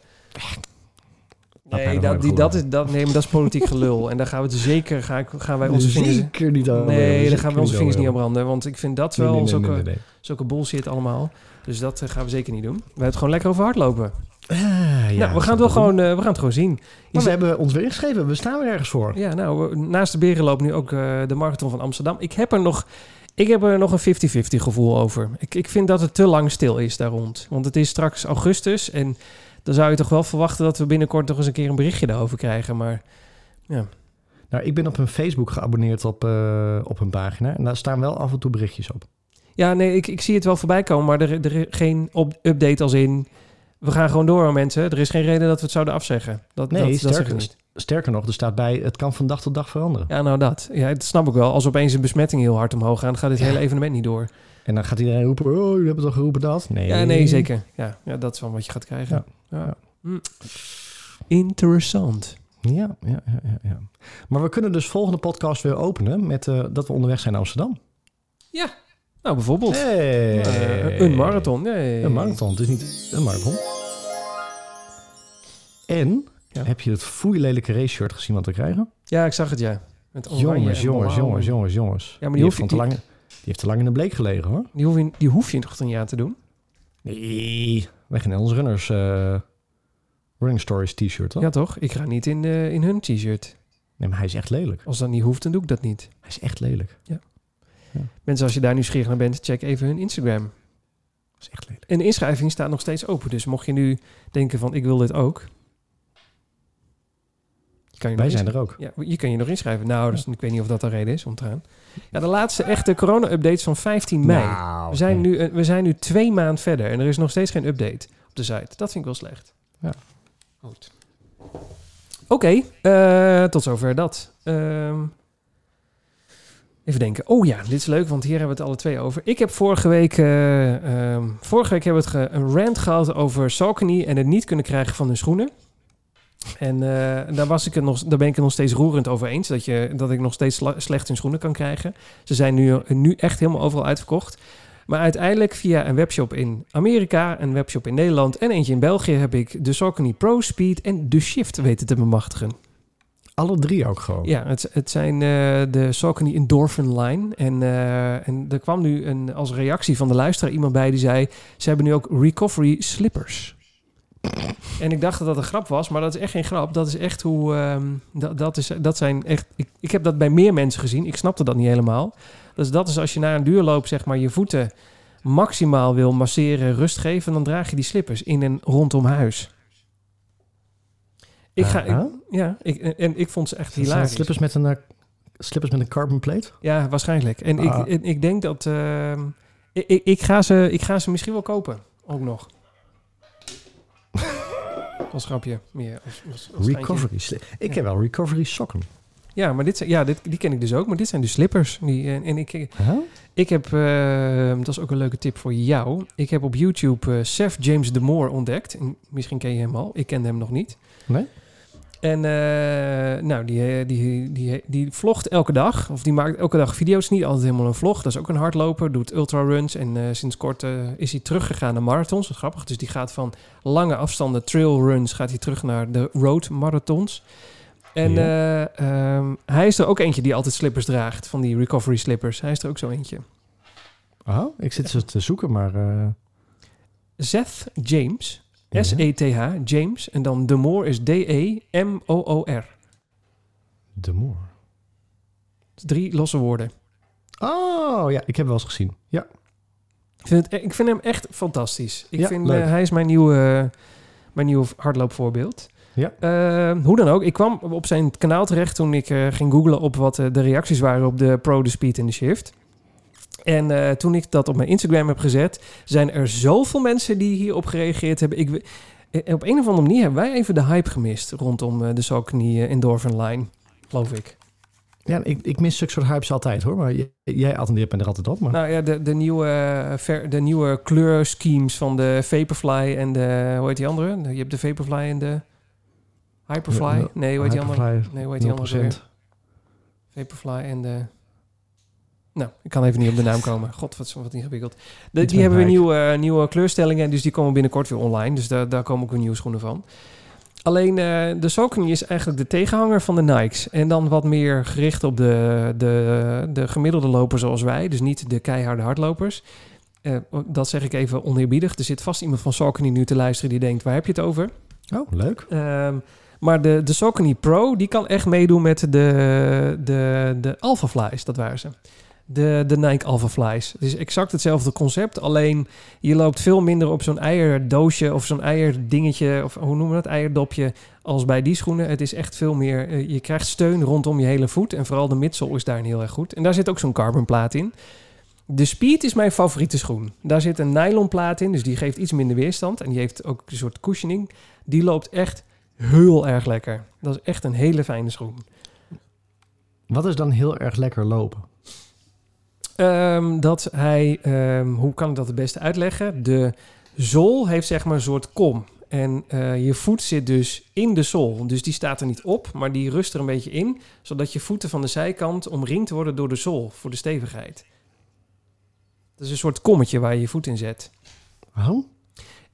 Dat Nee, dat, die, dat, is, dat, nee, maar dat is politiek gelul. En daar gaan we het zeker, gaan, gaan wij onze vingers... Zeker niet aan. Nee, daar gaan we onze vingers niet aan branden. Want ik vind dat wel nee, nee, zulke, nee, nee, nee. zulke bullshit allemaal. Dus dat eh, gaan we zeker niet doen. We hebben het gewoon lekker over hardlopen. Ah, ja, nou, we gaan, het wel gewoon, eh, we gaan het gewoon zien. Maar we hebben ons weer ingeschreven. We staan weer ergens voor. ja, nou, naast de Berenloop nu ook eh, de Marathon van Amsterdam. Ik heb er nog, ik heb er nog een 50-50 gevoel over. Ik, ik vind dat het te lang stil is daar rond. Want het is straks augustus en dan zou je toch wel verwachten dat we binnenkort nog eens een keer een berichtje daarover krijgen. Maar Nou, ik ben op hun Facebook geabonneerd op, op hun pagina. En daar staan wel af en toe berichtjes op. ja, nee, ik, ik zie het wel voorbij komen, maar er, er is geen op, update als in... We gaan gewoon door, mensen. Er is geen reden dat we het zouden afzeggen. Dat, Nee, dat, sterker, niet. sterker nog, er staat bij... het kan van dag tot dag veranderen. Ja, nou dat. Ja, dat snap ik wel. Als opeens een besmetting heel hard omhoog gaat, gaat dit Ja. hele evenement niet door. En dan gaat iedereen roepen... oh, jullie hebben toch geroepen dat? Nee. Ja, nee, zeker. Ja, ja dat is wel wat je gaat krijgen. Ja. Ja. Hm. Interessant. Ja, ja, ja, ja, ja. Maar we kunnen dus volgende podcast weer openen... met eh, dat we onderweg zijn naar Amsterdam. Ja, nou bijvoorbeeld. Hey. Een marathon. Nee. Een marathon, het is niet een marathon. En, Ja. heb je het foeilelijke race shirt gezien wat we krijgen? Ja, ik zag het, ja. Met jongens, en jongens, jongens, jongens, jongens. Ja, maar die heeft je- te lang, die heeft te lang in de bleek gelegen, hoor. Die hoef, je, die hoef je toch niet aan te doen? Nee, wij gaan in ons runners eh, running stories t-shirt, toch? Ja, toch? Ik ga niet in, de, in hun t-shirt. Nee, maar hij is echt lelijk. Als dat niet hoeft, dan doe ik dat niet. Hij is echt lelijk. Mensen, als je daar nieuwsgierig naar bent, check even hun Instagram. Is echt lelijk. En de inschrijving staat nog steeds open. Dus mocht je nu denken van, ik wil dit ook. Je kan je nog Wij zijn er ook. Ja, je kan je nog inschrijven. Nou, dus, ik weet niet of dat de reden is om te gaan. Ja, de laatste echte corona-updates van 15 mei. Nou, we, zijn nee. nu, eh, we zijn nu twee maanden verder en er is nog steeds geen update op de site. Dat vind ik wel slecht. Ja. Goed. Oké, eh, tot zover dat. Ehm, even denken. Oh ja, dit is leuk, want hier hebben we het alle twee over. Ik heb vorige week, eh, ehm, vorige week hebben we het een rant gehad over Saucony en het niet kunnen krijgen van hun schoenen. En eh, daar, was ik het nog, daar ben ik het nog steeds roerend over eens. Dat, je, dat ik nog steeds slecht in schoenen kan krijgen. Ze zijn nu, nu echt helemaal overal uitverkocht. Maar uiteindelijk via een webshop in Amerika, een webshop in Nederland en eentje in België heb ik de Saucony Pro Speed en de Shift weten te bemachtigen. Alle drie ook gewoon. Ja, het, het zijn eh, de Saucony Endorphin line. En, eh, en er kwam nu een, als reactie van de luisteraar iemand bij die zei... ze hebben nu ook recovery slippers. En ik dacht dat dat een grap was, maar dat is echt geen grap. Dat is echt hoe... ehm, dat, dat, is, dat zijn echt... Ik, ik heb dat bij meer mensen gezien. Ik snapte dat niet helemaal. Dus dat is als je na een duurloop zeg maar je voeten maximaal wil masseren, rust geven... dan draag je die slippers in en rondom huis. Ik ga... ik- ja, ik, en ik vond ze echt Dat zijn hilarisch. slippers met een, eh, slippers met een carbon plate? Ja, waarschijnlijk. En ik, Ah. en ik denk dat... ehm, ik, ik, ga ze, ik ga ze misschien wel kopen. Ook nog. Als grapje meer. Als, als, als geintje. Recovery sli- Ik Ja. heb wel recovery sokken. Ja, maar dit zijn, ja, dit, die ken ik dus ook. Maar dit zijn dus slippers. Die, en, en ik, Huh? ik heb... ehm, dat is ook een leuke tip voor jou. Ik heb op YouTube Seth James de Moore ontdekt. En misschien ken je hem al. Ik kende hem nog niet. Nee? En eh, nou, die, eh, die, die, die vlogt elke dag. Of die maakt elke dag video's. Niet altijd helemaal een vlog. Dat is ook een hardloper. Doet ultraruns. En eh, sinds kort is hij teruggegaan naar marathons. Dat is grappig. Dus die gaat van lange afstanden trailruns... gaat hij terug naar de road marathons. En Ja. eh, ehm, hij is er ook eentje die altijd slippers draagt. Van die recovery slippers. Hij is er ook zo eentje. Oh, ik zit ze te zoeken, maar... Seth James. S-E-T-H. James. En dan De Moor is D-E-M-O-O-R. De Moor. Drie losse woorden. Oh, ja, ik heb wel eens gezien. Ja. Ik vind, het, ik vind hem echt fantastisch. Ik Ja, vind, eh, hij is mijn nieuwe, mijn nieuwe hardloopvoorbeeld. Ja. Eh, hoe dan ook, ik kwam op zijn kanaal terecht toen ik eh, ging googlen op wat eh, de reacties waren op de Pro, de Speed en de Shift. En eh, toen ik dat op mijn Instagram heb gezet, zijn er zoveel mensen die hierop gereageerd hebben. Ik, eh, op een of andere manier hebben wij even de hype gemist rondom eh, de Saucony Endorphin line, geloof ik. Ja, ik, ik mis zulke soort hypes altijd hoor. Maar j- jij attendeert me er altijd op. Maar... Nou ja, de, de, nieuwe, ver- de nieuwe kleurschemes van de Vaporfly en de... Hoe heet die andere? Je hebt de Vaporfly en de... Hyperfly? Nee, hoe heet die andere? Nee, hoe heet die andere? ook 0%. weer? Vaporfly en de... Nou, ik kan even niet op de naam komen. God, wat, wat ingewikkeld. De, die hebben weer Nike. nieuwe, eh, nieuwe kleurstellingen. Dus die komen binnenkort weer online. Dus daar, daar komen ook weer nieuwe schoenen van. Alleen eh, de Saucony is eigenlijk de tegenhanger van de Nikes. En dan wat meer gericht op de, de, de gemiddelde loper zoals wij. Dus niet de keiharde hardlopers. Eh, dat zeg ik even oneerbiedig. Er zit vast iemand van Saucony nu te luisteren die denkt... waar heb je het over? Oh, leuk. Ehm, maar de, de Saucony Pro, die kan echt meedoen met de, de, de. Dat waren ze. De, de Nike Alpha Flies. Het is exact hetzelfde concept. Alleen je loopt veel minder op zo'n eierdoosje of zo'n eierdingetje. Of hoe noemen we dat? Eierdopje. Als bij die schoenen. Het is echt veel meer. eh, je krijgt steun rondom je hele voet. En vooral de midsole is daarin heel erg goed. En daar zit ook zo'n carbonplaat in. De Speed is mijn favoriete schoen. Daar zit een nylonplaat in, dus die geeft iets minder weerstand. En die heeft ook een soort cushioning. Die loopt echt heel erg lekker. Dat is echt een hele fijne schoen. Wat is dan heel erg lekker lopen? Ehm, dat hij, ehm, hoe kan ik dat het beste uitleggen? De zool heeft zeg maar een soort kom. En eh, je voet zit dus in de zool. Dus die staat er niet op, maar die rust er een beetje in. Zodat je voeten van de zijkant omringd worden door de zool voor de stevigheid. Dat is een soort kommetje waar je je voet in zet. Oh?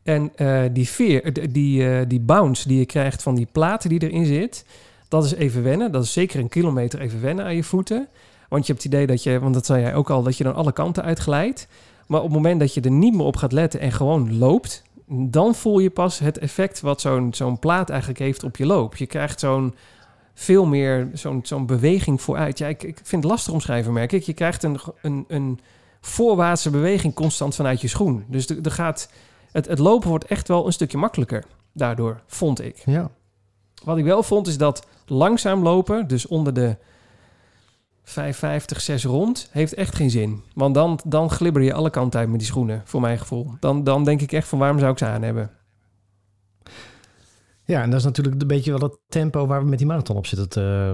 En eh, die veer, d- die, eh, die bounce die je krijgt van die platen die erin zit, dat is even wennen. Dat is zeker een kilometer even wennen aan je voeten. Want je hebt het idee dat je, want dat zei jij ook al, dat je dan alle kanten uitglijdt. Maar op het moment dat je er niet meer op gaat letten en gewoon loopt, dan voel je pas het effect wat zo'n zo'n plaat eigenlijk heeft op je loop. Je krijgt zo'n veel meer zo'n zo'n beweging vooruit. Ja, ik, ik vind het lastig omschrijven, merk ik. Je krijgt een, een, een voorwaartse beweging constant vanuit je schoen. Dus er er gaat het, het lopen wordt echt wel een stukje makkelijker daardoor, vond ik. Ja. Wat ik wel vond is dat langzaam lopen, dus onder de 550, 6 rond, heeft echt geen zin. Want dan, dan glibber je alle kanten uit met die schoenen, voor mijn gevoel. Dan, dan denk ik echt van waarom zou ik ze aan hebben? ja, en dat is natuurlijk een beetje wel het tempo waar we met die marathon op zitten te,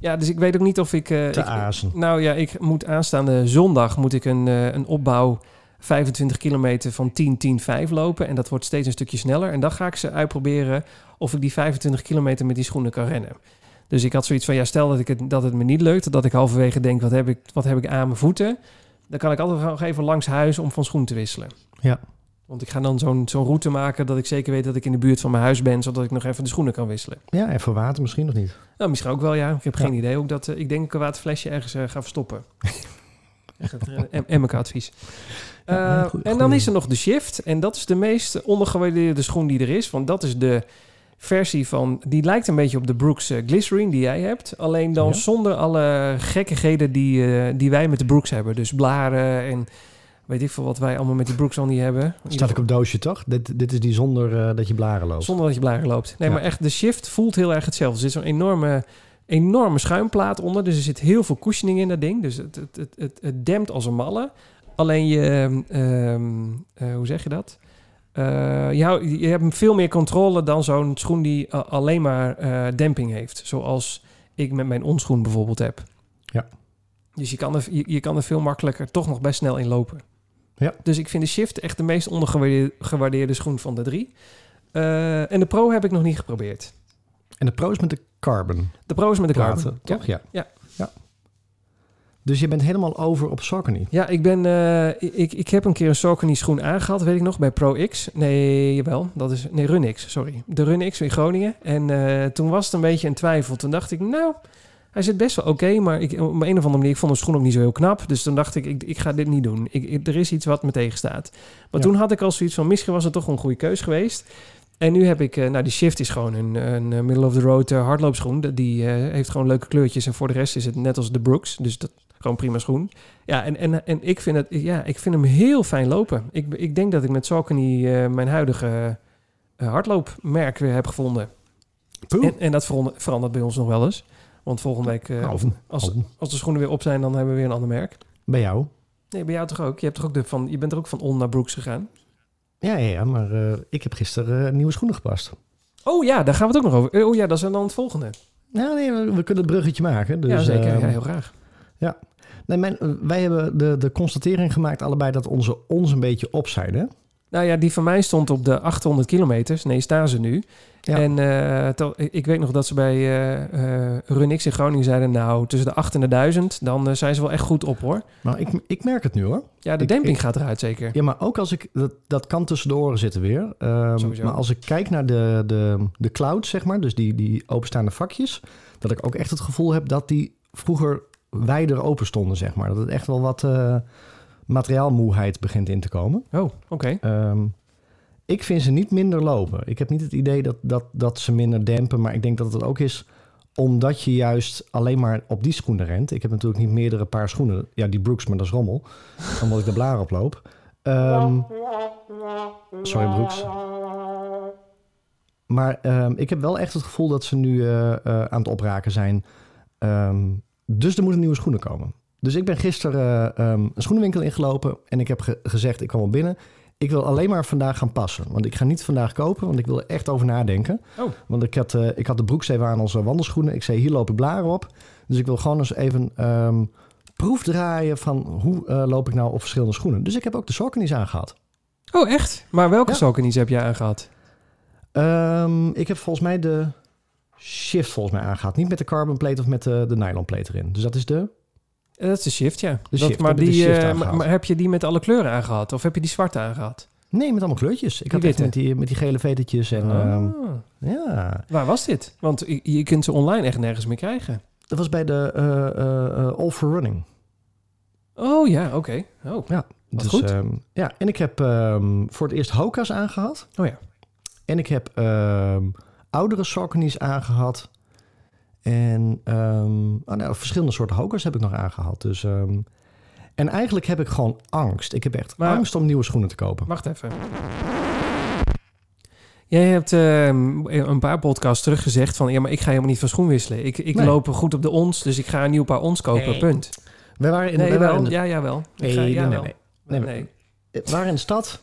Ja, dus ik weet ook niet of ik... eh, te ik azen. nou ja, ik moet aanstaande zondag moet ik een, eh, een opbouw 25 kilometer van 10, 10, 5 lopen. En dat wordt steeds een stukje sneller. En dan ga ik ze uitproberen of ik die 25 kilometer met die schoenen kan rennen. Dus ik had zoiets van, ja, stel dat, ik het, dat het me niet lukt. Dat ik halverwege denk, wat heb ik, wat heb ik aan mijn voeten? Dan kan ik altijd nog even langs huis om van schoen te wisselen. Ja. Want ik ga dan zo'n zo'n route maken dat ik zeker weet dat ik in de buurt van mijn huis ben, zodat ik nog even de schoenen kan wisselen. Ja, en voor water misschien nog niet. Nou, misschien ook wel, ja. Ik heb Ja. geen idee. Ook dat, eh, ik denk dat ik een waterflesje ergens eh, ga verstoppen. Uh, Emmeke advies. Ja, Eh, goeie- en dan is er nog de Shift. En dat is de meest ondergewaardeerde schoen die er is. Want dat is de versie van... Die lijkt een beetje op de Brooks eh, Glycerine die jij hebt. Alleen dan Ja. zonder alle gekkigheden die, eh, die wij met de Brooks hebben. Dus blaren en weet ik veel wat wij allemaal met die Brooks al niet hebben. Staat ook op doosje, toch? Dit, dit is die zonder eh, dat je blaren loopt. Zonder dat je blaren loopt. Nee, Ja. maar echt, de shift voelt heel erg hetzelfde. Er zit zo'n enorme, enorme schuimplaat onder. Dus er zit heel veel cushioning in dat ding. Dus het, het, het, het, het dempt als een malle. Alleen je, ehm, eh, hoe zeg je dat? Eh, je, je hebt veel meer controle dan zo'n schoen die eh, alleen maar eh, demping heeft. Zoals ik met mijn onschoen bijvoorbeeld heb. Ja. Dus je kan, er, je, je kan er veel makkelijker toch nog best snel in lopen. Ja. Dus ik vind de Shift echt de meest ondergewaardeerde gewaardeerde schoen van de drie. En de Pro heb ik nog niet geprobeerd. En de pro is met de carbon De Pro is met de platen, carbon. toch? Ja. Ja. ja. Dus je bent helemaal over op Saucony. Ja, ik ben... eh, ik, ik heb een keer een Saucony schoen aangehad, weet ik nog, bij Pro X. Nee, jawel. Dat is... Nee, Run X, sorry. De Run X in Groningen. En eh, toen was het een beetje een twijfel. Toen dacht ik, nou... Hij zit best wel oké, maar ik, op een of andere manier... Ik vond de schoen ook niet zo heel knap. Dus toen dacht ik, ik, ik ga dit niet doen. Ik, ik- er is iets wat me tegenstaat. Maar Ja. toen had ik al zoiets van... Misschien was het toch een goede keus geweest. En nu heb ik... eh, nou, die Shift is gewoon een, een eh, middle-of-the-road eh, hardloopschoen. Die- heeft gewoon leuke kleurtjes. En voor de rest is het net als de Brooks. Dus dat gewoon prima schoen. Ja, en, en, en ik, vind het, ja, ik vind hem heel fijn lopen. Ik, ik denk dat ik met Saucony eh, mijn huidige eh, hardloopmerk weer heb gevonden. En, en dat verander- verandert bij ons nog wel eens. Want volgende week, eh, als, als de schoenen weer op zijn, dan hebben we weer een ander merk. bij jou? Nee, bij jou toch ook? Je, hebt toch ook de van, je bent er ook van On naar Brooks gegaan? Ja, ja, ja maar ik heb gisteren nieuwe schoenen gepast. Oh ja, daar gaan we het ook nog over. Oh ja, dat is dan het volgende. Nou, nee, we, we kunnen het bruggetje maken. Dus, ja, zeker. eh, ja, heel graag. Nee, mijn, eh, wij hebben de, de constatering gemaakt allebei dat onze ons een beetje op zijn. Hè? Nou ja, die van mij stond op de 800 kilometers. Nee, staan ze nu. Ja. En eh, to- ik weet nog dat ze bij eh eh Runix in Groningen zeiden... nou, tussen de 8 en de 1000, dan zijn ze wel echt goed op, hoor. Maar ik, ik merk het nu hoor. Ja, de Ik- demping ik- gaat eruit, zeker. Ja, maar ook als ik... Dat, dat kan tussen de oren zitten weer. Ehm, maar als ik kijk naar de, de, de cloud, zeg maar... dus die, die openstaande vakjes... dat ik ook echt het gevoel heb dat die vroeger wijder open stonden, zeg maar. Dat het echt wel wat eh, materiaalmoeheid begint in te komen. Oh, oké. Ehm, ik vind ze niet minder lopen. Ik heb niet het idee dat, dat, dat ze minder dempen. Maar ik denk dat het ook is omdat je juist alleen maar op die schoenen rent. Ik heb natuurlijk niet meerdere paar schoenen. Ja, die Brooks, maar dat is rommel. omdat ik de blaren oploop. Ehm, sorry, Brooks. Maar ehm, ik heb wel echt het gevoel dat ze nu eh, eh, aan het opraken zijn. Dus er moeten nieuwe schoenen komen. Dus ik ben gisteren eh, ehm, een schoenenwinkel ingelopen en ik heb ge- gezegd, ik kwam al binnen. Ik wil alleen maar vandaag gaan passen. Want ik ga niet vandaag kopen, want ik wil er echt over nadenken. Oh. Want ik had, eh, ik had de broeks even aan als eh, wandelschoenen. Ik zei, hier loop ik blaren op. Dus ik wil gewoon eens even ehm proefdraaien van hoe loop ik nou op verschillende schoenen. Dus ik heb ook de Saucony's aangehad. Oh, echt? Maar welke Ja. Saucony's heb jij aangehad? Ehm, ik heb volgens mij de Shift volgens mij aangehad. Niet met de carbon plate of met de, de nylon plate erin. Dus dat is de... Eh, Dat is de Shift, ja. De Dat- Shift, maar, ik de die, Shift eh, maar, maar heb je die met alle kleuren aangehad? Of heb je die zwarte aangehad? Nee, met allemaal kleurtjes. Ik Die had echt met die, met die gele vetertjes. En, ehm, Ah. ja, Waar was dit? Want je, je kunt ze online echt nergens meer krijgen. dat was bij de eh, All for Running. Oh ja, oké. Oh. Wat Dus, goed. ehm, ja, en ik heb ehm, voor het eerst Hoka's aangehad. Oh ja. En ik heb ehm, oudere Saucony's aangehad. En oh, nou, verschillende soorten Hoka's heb ik nog aangehad. Dus, ehm, en eigenlijk heb ik gewoon angst. Ik heb echt Maar- angst om nieuwe schoenen te kopen. Wacht even. Jij hebt ehm, een paar podcasts terug gezegd van... ja, maar ik ga helemaal niet van schoen wisselen. Ik, ik Nee. loop goed op de ons, dus ik ga een nieuw paar ons kopen, Nee. punt. We waren in, Nee, we waren wel. in de, Ja, jawel. Ik nee, ga, nee, jawel. nee. Nee, Nee, We waren in de stad.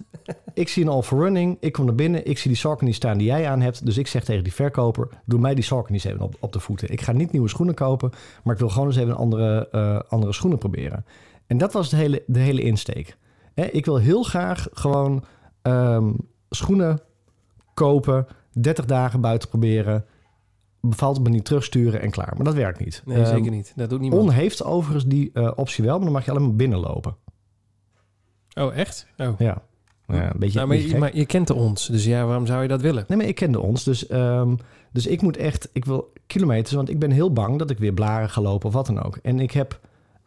Ik zie een Running. Ik kom naar binnen. Ik zie die Saucony staan die jij aan hebt. Dus ik zeg tegen die verkoper... doe mij die Saucony's even op, op de voeten. Ik ga niet nieuwe schoenen kopen... maar ik wil gewoon eens even andere, eh, andere schoenen proberen. En dat was de hele, de hele insteek. Hè, ik wil heel graag gewoon ehm, schoenen kopen, 30 dagen buiten proberen, bevalt het me niet terugsturen en klaar. Maar dat werkt niet. Nee, Ehm, zeker niet. Dat doet niemand. On heeft overigens die eh, optie wel, maar dan mag je alleen maar binnenlopen. Oh, echt? Oh. Ja, ja een beetje, Nou, maar, je, gek. maar je kent de ons, dus ja, waarom zou je dat willen? Nee, maar ik kende ons. Dus, ehm, dus ik moet echt... Ik wil kilometers, want ik ben heel bang dat ik weer blaren ga lopen of wat dan ook. En ik heb...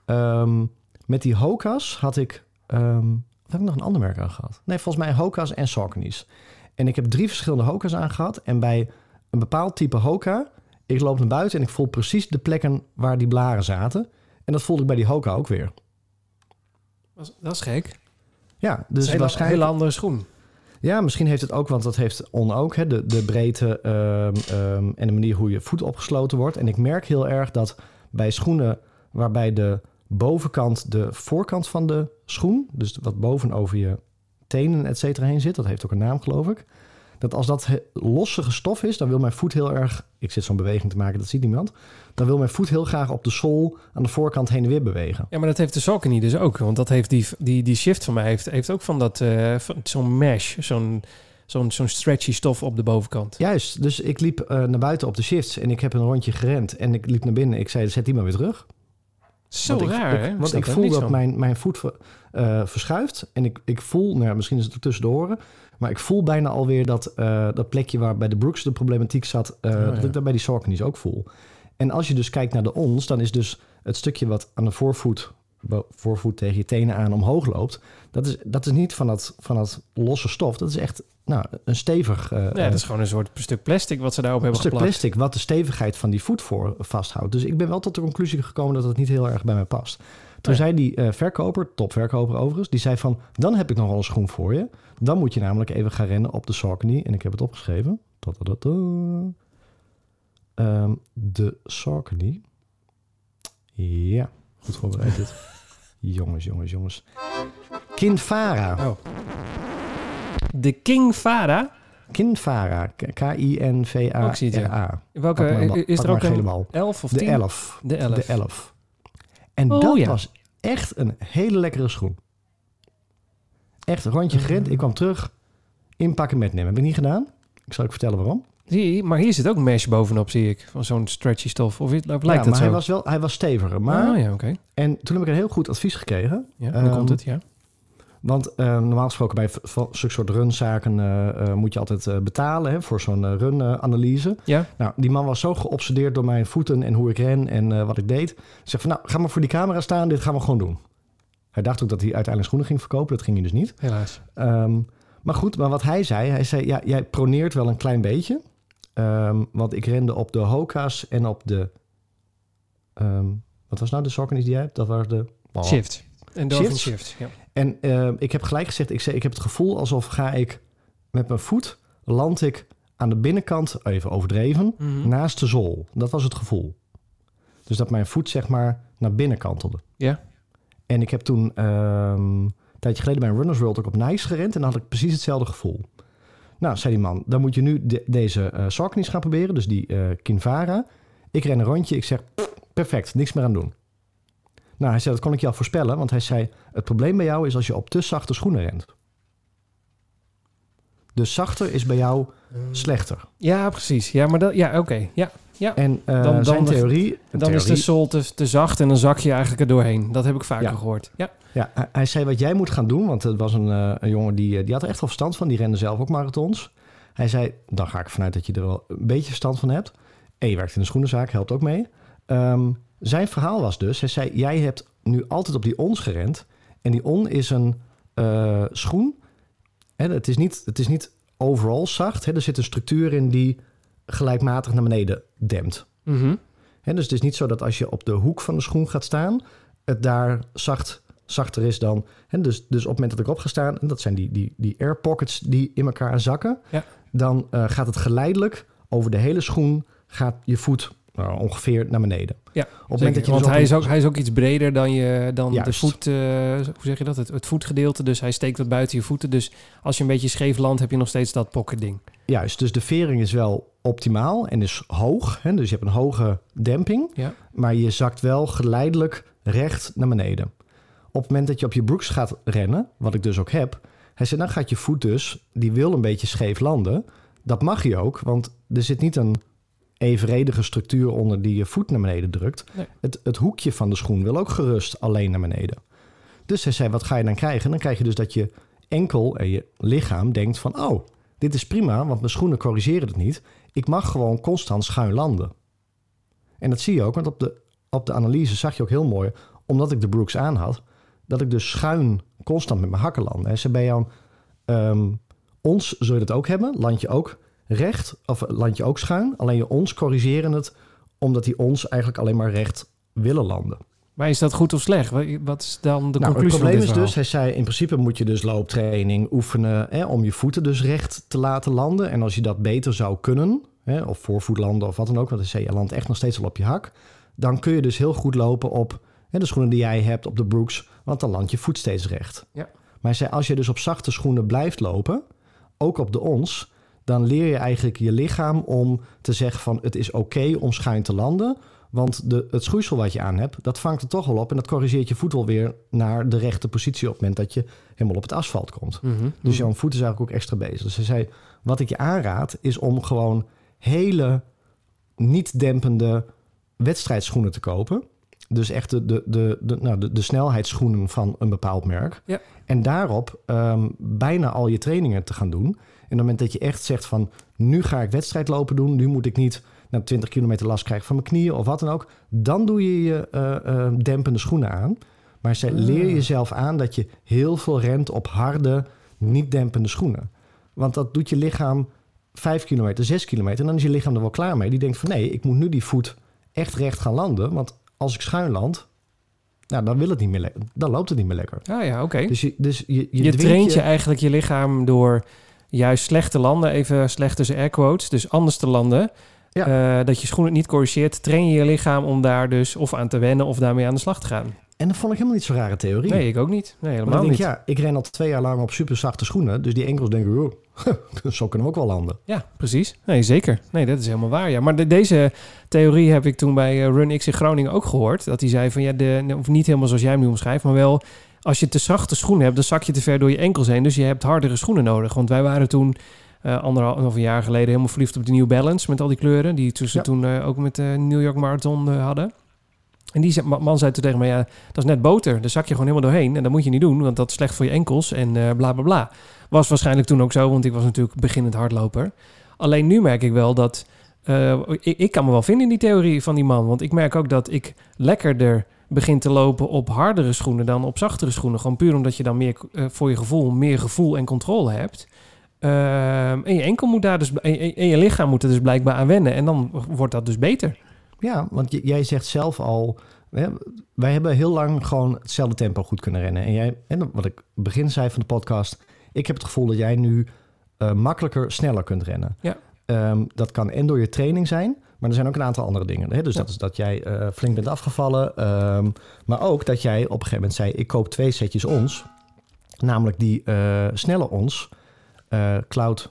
ehm, met die Hoka's had ik... ehm, of heb ik nog een ander merk aan gehad? Nee, volgens mij Hoka's en Saucony's. En ik heb drie verschillende Hoka's aangehad. En bij een bepaald type Hoka... Ik loop naar buiten en ik voel precies de plekken waar die blaren zaten. En dat voelde ik bij die Hoka ook weer. Dat is- Dat is gek. Ja, Dus een hele, waarschijnlijk... hele andere schoen. Ja, misschien heeft het ook, want dat heeft On ook, hè, de, de breedte ehm, ehm, en de manier hoe je voet opgesloten wordt. En ik merk heel erg dat bij schoenen waarbij de bovenkant de voorkant van de schoen, dus wat boven over je tenen et cetera heen zit, dat heeft ook een naam geloof ik. Dat als dat lossige stof is, dan wil mijn voet heel erg, ik zit zo'n beweging te maken, dat ziet niemand. Dan wil mijn voet heel graag op de zool aan de voorkant heen en weer bewegen. Ja, maar dat heeft de Saucony dus ook. Want dat heeft die, die, die shift van mij heeft, heeft ook van dat eh, zo'n mesh, zo'n zo'n zo'n stretchy stof op de bovenkant. Juist, dus ik liep eh, naar buiten op de shifts en ik heb een rondje gerend en ik liep naar binnen. Ik zei, zet die maar weer terug. Zo Want raar, ik, hè? Want ik er voel dat mijn, mijn voet eh, verschuift. En ik, ik voel, nou ja, misschien is het ook tussen de oren. Maar ik voel bijna alweer dat, eh, dat plekje waar bij de Brooks de problematiek zat. eh, Oh, ja. Dat ik dat bij die Saucony's ook voel. En als je dus kijkt naar de ons, dan is dus het stukje wat aan de voorvoet, voorvoet tegen je tenen aan omhoog loopt. Dat is, dat is niet van dat, van dat losse stof. Dat is echt nou, een stevig eh, Ja, dat is gewoon een soort stuk plastic wat ze daarop een hebben stuk geplakt. plastic wat de stevigheid van die voet voor vasthoudt. Dus ik ben wel tot de conclusie gekomen dat het niet heel erg bij mij past. Toen Ja. zei die verkoper, topverkoper overigens, die zei van... dan heb ik nog wel een schoen voor je. Dan moet je namelijk even gaan rennen op de Saucony. En ik heb het opgeschreven. Ehm, de Saucony. Ja, goed voorbereid dit. jongens, jongens, jongens. Kinvara. Oh. De King Vara. Kinvara. K-I-N-V-A-R-A. Welke, maar is er ook een bal. 11 of De 10? 11. De 11. De 11. En Oh, dat ja. was echt een hele lekkere schoen. Echt een rondje gerend. Ik kwam terug. Inpakken, metnemen. Heb ik niet gedaan. Ik zal je vertellen waarom. Zie je, maar hier zit ook mesh bovenop, zie ik. Van zo'n stretchy stof. Of, of lijkt ja, dat maar zo? hij was wel hij was steviger. Maar, Oh ja, oké. En toen heb ik een heel goed advies gekregen. Ja, dan Ehm, komt het, ja. Want eh, normaal gesproken bij zulke soort runzaken eh, eh, moet je altijd eh, betalen hè, voor zo'n run-analyse. Ja, Nou, die man was zo geobsedeerd door mijn voeten en hoe ik ren en wat ik deed. Ik zeg van, nou, ga maar voor die camera staan, dit gaan we gewoon doen. Hij dacht ook dat hij uiteindelijk schoenen ging verkopen, dat ging hij dus niet. helaas. Ehm, maar goed, maar wat hij zei, hij zei, ja, jij proneert wel een klein beetje. Ehm, want ik rende op de Hoka's en op de, ehm, wat was nou de Saucony's die jij hebt? Dat waren de... Oh. Shift. En Dolphin Shifts? Shift, ja. En ik heb gelijk gezegd, ik, zei, ik heb het gevoel alsof ga ik met mijn voet, land ik aan de binnenkant, even overdreven, Mhm. naast de zool. Dat was het gevoel. Dus dat mijn voet zeg maar naar binnen kantelde. Ja. En ik heb toen ehm, een tijdje geleden bij Runners World ook op Nice gerend. En dan had ik precies hetzelfde gevoel. Nou, zei die man, dan moet je nu de- deze Saucony's gaan proberen. Dus die eh Kinvara. Ik ren een rondje. Ik zeg, "Pff, perfect, niks meer aan doen. Nou, hij zei, dat kon ik je al voorspellen. Want hij zei, het probleem bij jou is als je op te zachte schoenen rent. Dus zachter is bij jou slechter. Ja, precies. Ja, maar dat, ja, oké. Ja, ja. En eh, Dan- dan zijn theorie... Dan is de sol te, te zacht en dan zak je eigenlijk er doorheen. Dat heb ik vaker Ja. gehoord. Ja. Ja, hij- zei wat jij moet gaan doen, want het was een, eh, een jongen die, eh, die had er echt wel verstand van. Die rende zelf ook marathons. Hij zei, dan ga ik ervan uit dat je er wel een beetje verstand van hebt. En je werkt in de schoenenzaak, helpt ook mee. Ehm, zijn verhaal was dus, hij zei, jij hebt nu altijd op die ons gerend. En die on is een schoen. Hè, het, is niet, het is niet overal zacht. Hè, er zit een structuur in die gelijkmatig naar beneden dempt. Mhm. Hè, dus het is niet zo dat als je op de hoek van de schoen gaat staan, het daar zacht, zachter is dan. Hè, dus, dus op het moment dat ik op ga staan, en dat zijn die, die, die air pockets die in elkaar zakken, Ja. dan eh, gaat het geleidelijk over de hele schoen, gaat je voet nou, ongeveer naar beneden. Ja, op het moment dat je Want dus hij, is ook, hij is ook iets breder dan, je, dan de voet... eh, hoe zeg je dat? Het, het voetgedeelte. Dus hij steekt wat buiten je voeten. Dus als je een beetje scheef landt, heb je nog steeds dat pocket ding. Juist, dus de vering is wel optimaal en is hoog. Hè, dus je hebt een hoge demping, Ja. maar je zakt wel geleidelijk recht naar beneden. op het moment dat je op je broeks gaat rennen, wat ik dus ook heb, hij zei, dan gaat je voet dus, die wil een beetje scheef landen. Dat mag je ook, want er zit niet een evenredige structuur onder die je voet naar beneden drukt. Nee. Het, het hoekje van de schoen wil ook gerust alleen naar beneden. Dus hij zei, wat ga je dan krijgen? Dan krijg je dus dat je enkel en je lichaam denkt van... oh, dit is prima, want mijn schoenen corrigeren het niet. Ik mag gewoon constant schuin landen. En dat zie je ook, want op de, op de analyse zag je ook heel mooi... omdat ik de Brooks aan had, dat ik dus schuin constant met mijn hakken landde. En ze bij jou, ehm, ons zul je dat ook hebben, land je ook recht, of land je ook schuin. Alleen je ons corrigeren het, omdat die ons eigenlijk alleen maar recht willen landen. Maar is dat goed of slecht? Wat- is dan de Nou, het probleem is dus, hij zei in principe moet je dus looptraining oefenen hè, om je voeten dus recht te laten landen. En als je dat beter zou kunnen, hè, of voorvoet landen of wat dan ook, want zei je landt echt nog steeds al op je hak. Dan kun je dus heel goed lopen op hè, de schoenen die jij hebt, op de Brooks, want dan landt je voet steeds recht. Ja. Maar hij zei als je dus op zachte schoenen blijft lopen, ook op de ons, dan leer je eigenlijk je lichaam om te zeggen van het is oké om schuin te landen. Want de, het schoeisel wat je aan hebt, dat vangt er toch wel op. En dat corrigeert je voet wel weer naar de rechte positie op het moment dat je helemaal op het asfalt komt. Mhm. Dus jouw voet is eigenlijk ook extra bezig. Dus hij zei, wat ik je aanraad is om gewoon hele niet dempende wedstrijdschoenen te kopen. Dus echt de, de, de, de, nou, de, de snelheidsschoenen van een bepaald merk. Ja. En daarop ehm, bijna al je trainingen te gaan doen. En op het moment dat je echt zegt van... nu ga ik wedstrijdlopen doen. Nu moet ik niet nou, 20 kilometer last krijgen van mijn knieën of wat dan ook. Dan doe je je eh, eh, dempende schoenen aan. Maar ze leer jezelf aan dat je heel veel rent op harde, niet dempende schoenen. Want dat doet je lichaam 5 kilometer, 6 kilometer. En dan is je lichaam er wel klaar mee. Die denkt van nee, ik moet nu die voet echt recht gaan landen. Want als ik schuin land, nou, dan, wil het niet meer dan loopt het niet meer lekker. Ah ja, oké. Dus je, dus je, je, traint je eigenlijk je lichaam door juist slecht te landen, even slecht tussen air quotes, dus anders te landen. Ja. Eh, dat je schoenen niet corrigeert, train je je lichaam om daar dus of aan te wennen of daarmee aan de slag te gaan. En dat vond ik helemaal niet zo'n rare theorie. Nee, ik ook niet. Nee, helemaal dan niet. ik, ja, ik ren al twee jaar lang op super zachte schoenen. Dus die enkels denken, oh, zo kunnen we ook wel landen. Ja, precies. Nee, zeker. Nee, dat is helemaal waar. Ja. Maar de- deze theorie heb ik toen bij eh, Run X in Groningen ook gehoord. Dat hij zei van ja, de, of niet helemaal zoals jij hem nu omschrijft, maar wel als je te zachte schoenen hebt, dan zak je te ver door je enkels heen. Dus je hebt hardere schoenen nodig. Want wij waren toen eh anderhalf een jaar geleden helemaal verliefd op de New Balance met al die kleuren. Die Ja. toen eh, ook met de New York Marathon eh, hadden. En die man zei toen tegen mij, ja, dat is net boter. Daar zak je gewoon helemaal doorheen. En dat moet je niet doen, want dat is slecht voor je enkels en eh bla bla bla. Was waarschijnlijk toen ook zo, want ik was natuurlijk beginnend hardloper. Alleen nu merk ik wel dat... eh, ik, ik kan me wel vinden in die theorie van die man. Want ik merk ook dat ik lekkerder begin te lopen op hardere schoenen dan op zachtere schoenen. Gewoon puur omdat je dan meer eh, voor je gevoel meer gevoel en controle hebt. Ehm, en je enkel moet daar dus... En, en- je lichaam moet er dus blijkbaar aan wennen. En dan wordt dat dus beter. Ja, want jij zegt zelf al... Hè, wij hebben heel lang gewoon hetzelfde tempo goed kunnen rennen. En jij, en wat ik begin zei van de podcast... ik heb het gevoel dat jij nu eh, makkelijker, sneller kunt rennen. Ja. Ehm, dat kan en door je training zijn... maar er zijn ook een aantal andere dingen. Hè? Dus Ja. dat is dat jij eh, flink bent afgevallen... ehm, maar ook dat jij op een gegeven moment zei... ik koop twee setjes ons. Namelijk die eh, snelle ons... eh, Cloud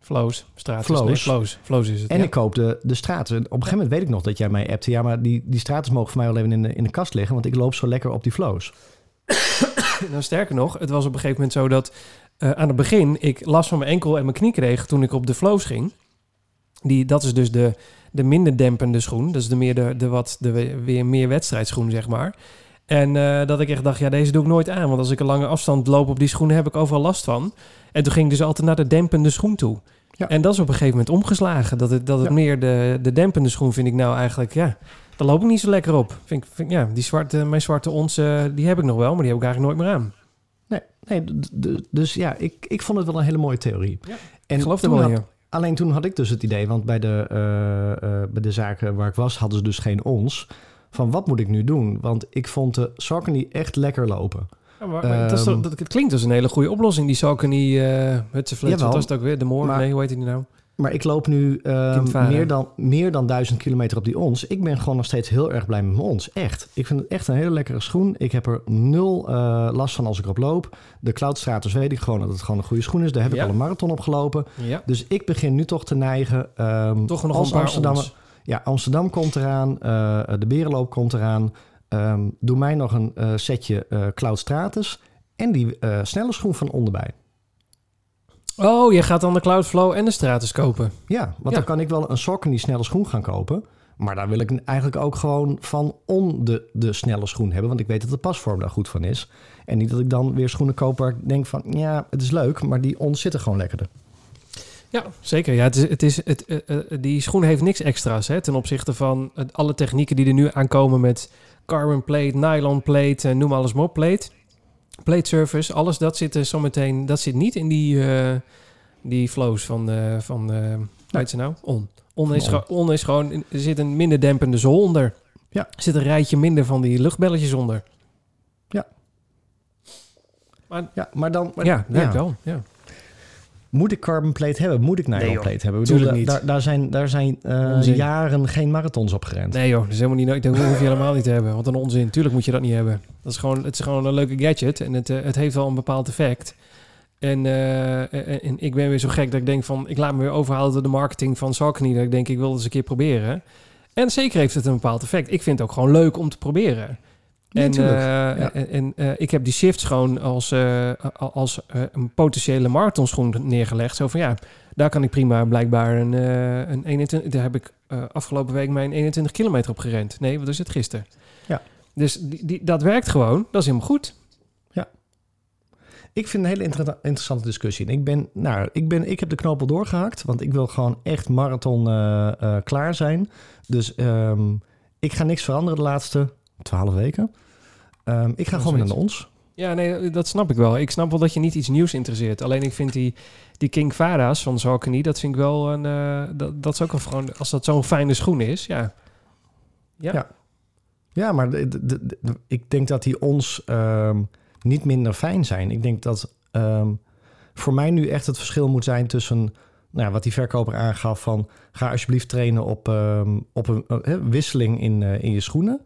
Flows, straten. Flows. Nee, flows. Flows is het. En ja. ik koop de, de straten. Op een gegeven moment weet ik nog dat jij mij appte. Ja, maar die, die straten mogen voor mij wel even in de, in de kast liggen. Want ik loop zo lekker op die flows. Nou, sterker nog, het was op een gegeven moment zo dat aan het begin ik last van mijn enkel en mijn knie kreeg toen ik op de flows ging. Die, dat is dus de, de minder dempende schoen. Dat is de meer de, de wat de we- weer meer wedstrijdschoen, zeg maar. En eh, dat ik echt dacht, ja, deze doe ik nooit aan. Want als ik een lange afstand loop op die schoenen, heb ik overal last van. En toen ging ik dus altijd naar de dempende schoen toe. Ja. En dat is op een gegeven moment omgeslagen. Dat het, dat het Ja. meer de, de dempende schoen vind ik nou eigenlijk, ja, daar loop ik niet zo lekker op. Vind, ik- vind, ja, die zwarte, mijn zwarte ons, die heb ik nog wel, maar die heb ik eigenlijk nooit meer aan. Nee, nee dus ja, ik, ik vond het wel een hele mooie theorie. Ja, en ik geloof er wel in. Alleen toen had ik dus het idee, want bij de, eh, eh, bij de zaken waar ik was, hadden ze dus geen ons. Van wat moet ik nu doen? Want ik vond de Saucony echt lekker lopen. Ja, maar, maar dat toch- Ehm, dat, het klinkt als een hele goede oplossing. Die Saucony, uh, Hutseflits, Jawel. wat was het ook weer? De Moor? Nee, hoe heet die nou? Maar ik loop nu ehm, meer, dan, meer dan duizend kilometer op die ons. Ik ben gewoon nog steeds heel erg blij met mijn ons. Echt. Ik vind het echt een hele lekkere schoen. Ik heb er nul eh, last van als ik erop loop. De Cloudstratus weet ik gewoon dat het gewoon een goede schoen is. Daar heb Ja. ik al een marathon op gelopen. Ja, Dus ik begin nu toch te neigen. ehm, toch nog als Amsterdam. Ja, Amsterdam komt eraan. eh, de Berenloop komt eraan. ehm, doe mij nog een eh, setje eh, Cloud Stratus en die snelle schoen van onderbij. Oh, je gaat dan de Cloudflow en de Stratus kopen. Ja, want Ja. dan kan ik wel een Saucony snelle schoen gaan kopen. Maar daar wil ik eigenlijk ook gewoon van on de, de snelle schoen hebben. Want ik weet dat de pasvorm daar goed van is. En niet dat ik dan weer schoenen koop waar ik denk van... ja, het is leuk, maar die on zitten gewoon lekkerder. Ja, zeker. Ja, het is, het is, het, eh, eh, die schoen heeft niks extra's hè, ten opzichte van het- alle technieken die er nu aankomen met carbon plate, nylon plate, en noem alles maar op, plate. Plate surface, alles dat zit er zometeen, dat zit niet in die, eh, die flows van, eh van heet ze nou? On. On is, On. on is gewoon, er zit een minder dempende zool onder. Ja. Er zit een rijtje minder van die luchtbelletjes onder. Ja, maar dan... maar- ja, dat wel. Ja. Moet ik carbon plate hebben? Moet ik nylon Nee, plate hebben? Ik bedoel, niet. Daar, daar zijn, daar zijn eh, jaren geen marathons op gerend. Nee joh, dat is helemaal niet nodig. Dat hoef je helemaal niet te hebben. Wat een onzin. Tuurlijk moet je dat niet hebben. Dat is gewoon, het is gewoon een leuke gadget. En het, eh, het heeft wel een bepaald effect. En, eh, en, en ik ben weer zo gek dat ik denk van... Ik laat me weer overhalen door de marketing van Saucony. Dat ik denk, ik wil het eens een keer proberen. En zeker heeft het een bepaald effect. Ik vind het ook gewoon leuk om te proberen. En eh, Ja. en, en, eh, ik heb die shifts gewoon als, eh, als een potentiële marathonschoen neergelegd. Zo van ja, daar kan ik prima blijkbaar een, een 21... Daar heb ik afgelopen week mijn 21 kilometer op gerend. Nee, wat is het gisteren? Ja. Dus die, die, dat werkt gewoon. Dat is helemaal goed. Ik vind een hele inter- interessante discussie. En ik, ben, nou, ik, ben, ik heb de knoop al doorgehakt, want ik wil gewoon echt marathon klaar zijn. Dus ehm, ik ga niks veranderen de laatste twaalf weken. Ehm, ik ga gewoon weer naar ons. Ja, nee, dat snap ik wel. Ik snap wel dat je niet iets nieuws interesseert. Alleen ik vind die, die King Vara's van Saucony, dat vind ik wel een... eh, dat, dat is ook een gewoon... Als dat zo'n fijne schoen is, ja. Ja. Ja. Ja, maar de- de- ik denk dat die ons ehm, niet minder fijn zijn. Ik denk dat ehm, voor mij nu echt het verschil moet zijn tussen... Nou, ja, wat die verkoper aangaf van... ga alsjeblieft trainen op, op een eh, wisseling in, eh, in je schoenen.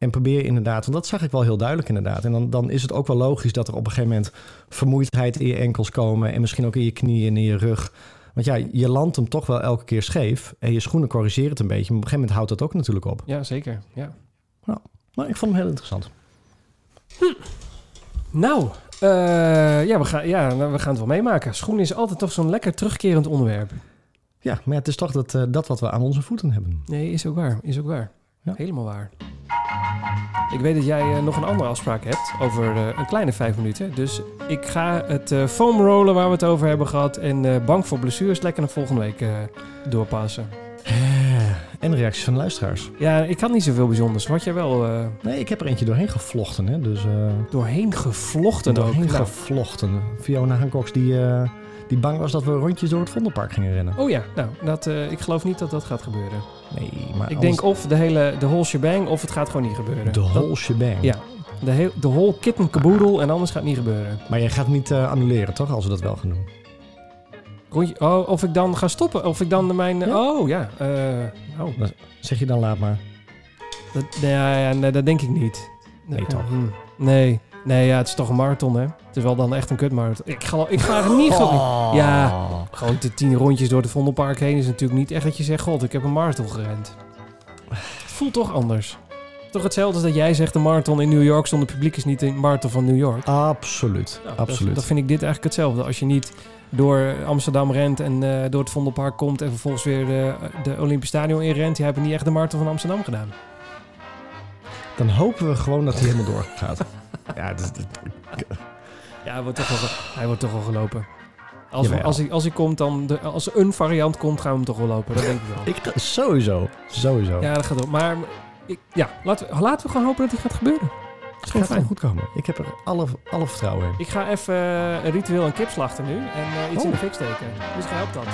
En probeer inderdaad, want dat zag ik wel heel duidelijk inderdaad. En dan, dan is het ook wel logisch dat er op een gegeven moment... vermoeidheid in je enkels komen... en misschien ook in je knieën en in je rug... Want ja, je landt hem toch wel elke keer scheef. En je schoenen corrigeren het een beetje. Maar op een gegeven moment houdt dat ook natuurlijk op. Ja, zeker. Ja. Maar ik vond hem heel interessant. Nou, eh, ja, we gaan, ja, nou, we gaan het wel meemaken. Schoen is altijd toch zo'n lekker terugkerend onderwerp. Ja, maar het is toch dat, eh, dat wat we aan onze voeten hebben. Nee, is ook waar. Is ook waar. Ja. Helemaal waar. Ik weet dat jij eh, nog een andere afspraak hebt over eh, een kleine vijf minuten. Dus ik ga het eh foam rollen waar we het over hebben gehad en bang voor blessures lekker naar volgende week doorpassen. En reacties van de luisteraars. Ja, ik had niet zoveel bijzonders. Wat jij wel Nee, ik heb er eentje doorheen gevlochten. Hè? Dus, doorheen gevlochten ook. doorheen Nou, gevlochten. Fiona Hancox die, die bang was dat we rondjes door het Vondelpark gingen rennen. oh ja, nou, dat, eh, ik geloof niet dat dat gaat gebeuren. Nee, maar Ik anders- denk of de hele de whole shebang of het gaat gewoon niet gebeuren. de Dat- whole shebang. Ja, de, heel, de whole kit en caboodle en anders gaat het niet gebeuren. Maar jij gaat niet eh, annuleren, toch? Als we dat wel gaan doen. Rondje, oh, of ik dan ga stoppen, of ik dan de mijn... Ja. Oh, ja. eh, oh, Zeg je dan laat maar. dat, nee, nee, dat denk ik niet. Nee, toch? Hm, Nee, nee, ja, het is toch een marathon, hè? Het is wel dan echt een kutmarathon. Ik ga, ik ga er niet... Oh. Ja. Gewoon de tien rondjes door het Vondelpark heen is natuurlijk niet echt dat je zegt... God, ik heb een marathon gerend. Het voelt toch anders. Toch hetzelfde als dat jij zegt... de marathon in New York zonder publiek is niet de marathon van New York. Absoluut. Nou, Absoluut. Dat, dat vind ik dit eigenlijk hetzelfde. Als je niet door Amsterdam rent en eh, door het Vondelpark komt... en vervolgens weer de, de Olympisch Stadion inrent... je hebt niet echt de marathon van Amsterdam gedaan. Dan hopen we gewoon dat hij helemaal doorgaat. Ja, Ja, hij wordt toch wel, hij wordt toch wel gelopen. Als, we- als, hij, als hij komt, dan de, als er een variant komt, gaan we hem toch wel lopen. Dat denk ik wel. ik sowieso. Sowieso. Ja, dat gaat ook. Maar ik, ja, laten, we, laten we gewoon hopen dat hij gaat gebeuren. Het gewoon gaat wel fijn. goed komen. Ik heb er alle, alle vertrouwen in. Ik ga even eh, een ritueel een kip slachten nu en eh, iets Oh. in de fik steken. Misschien helpt dat.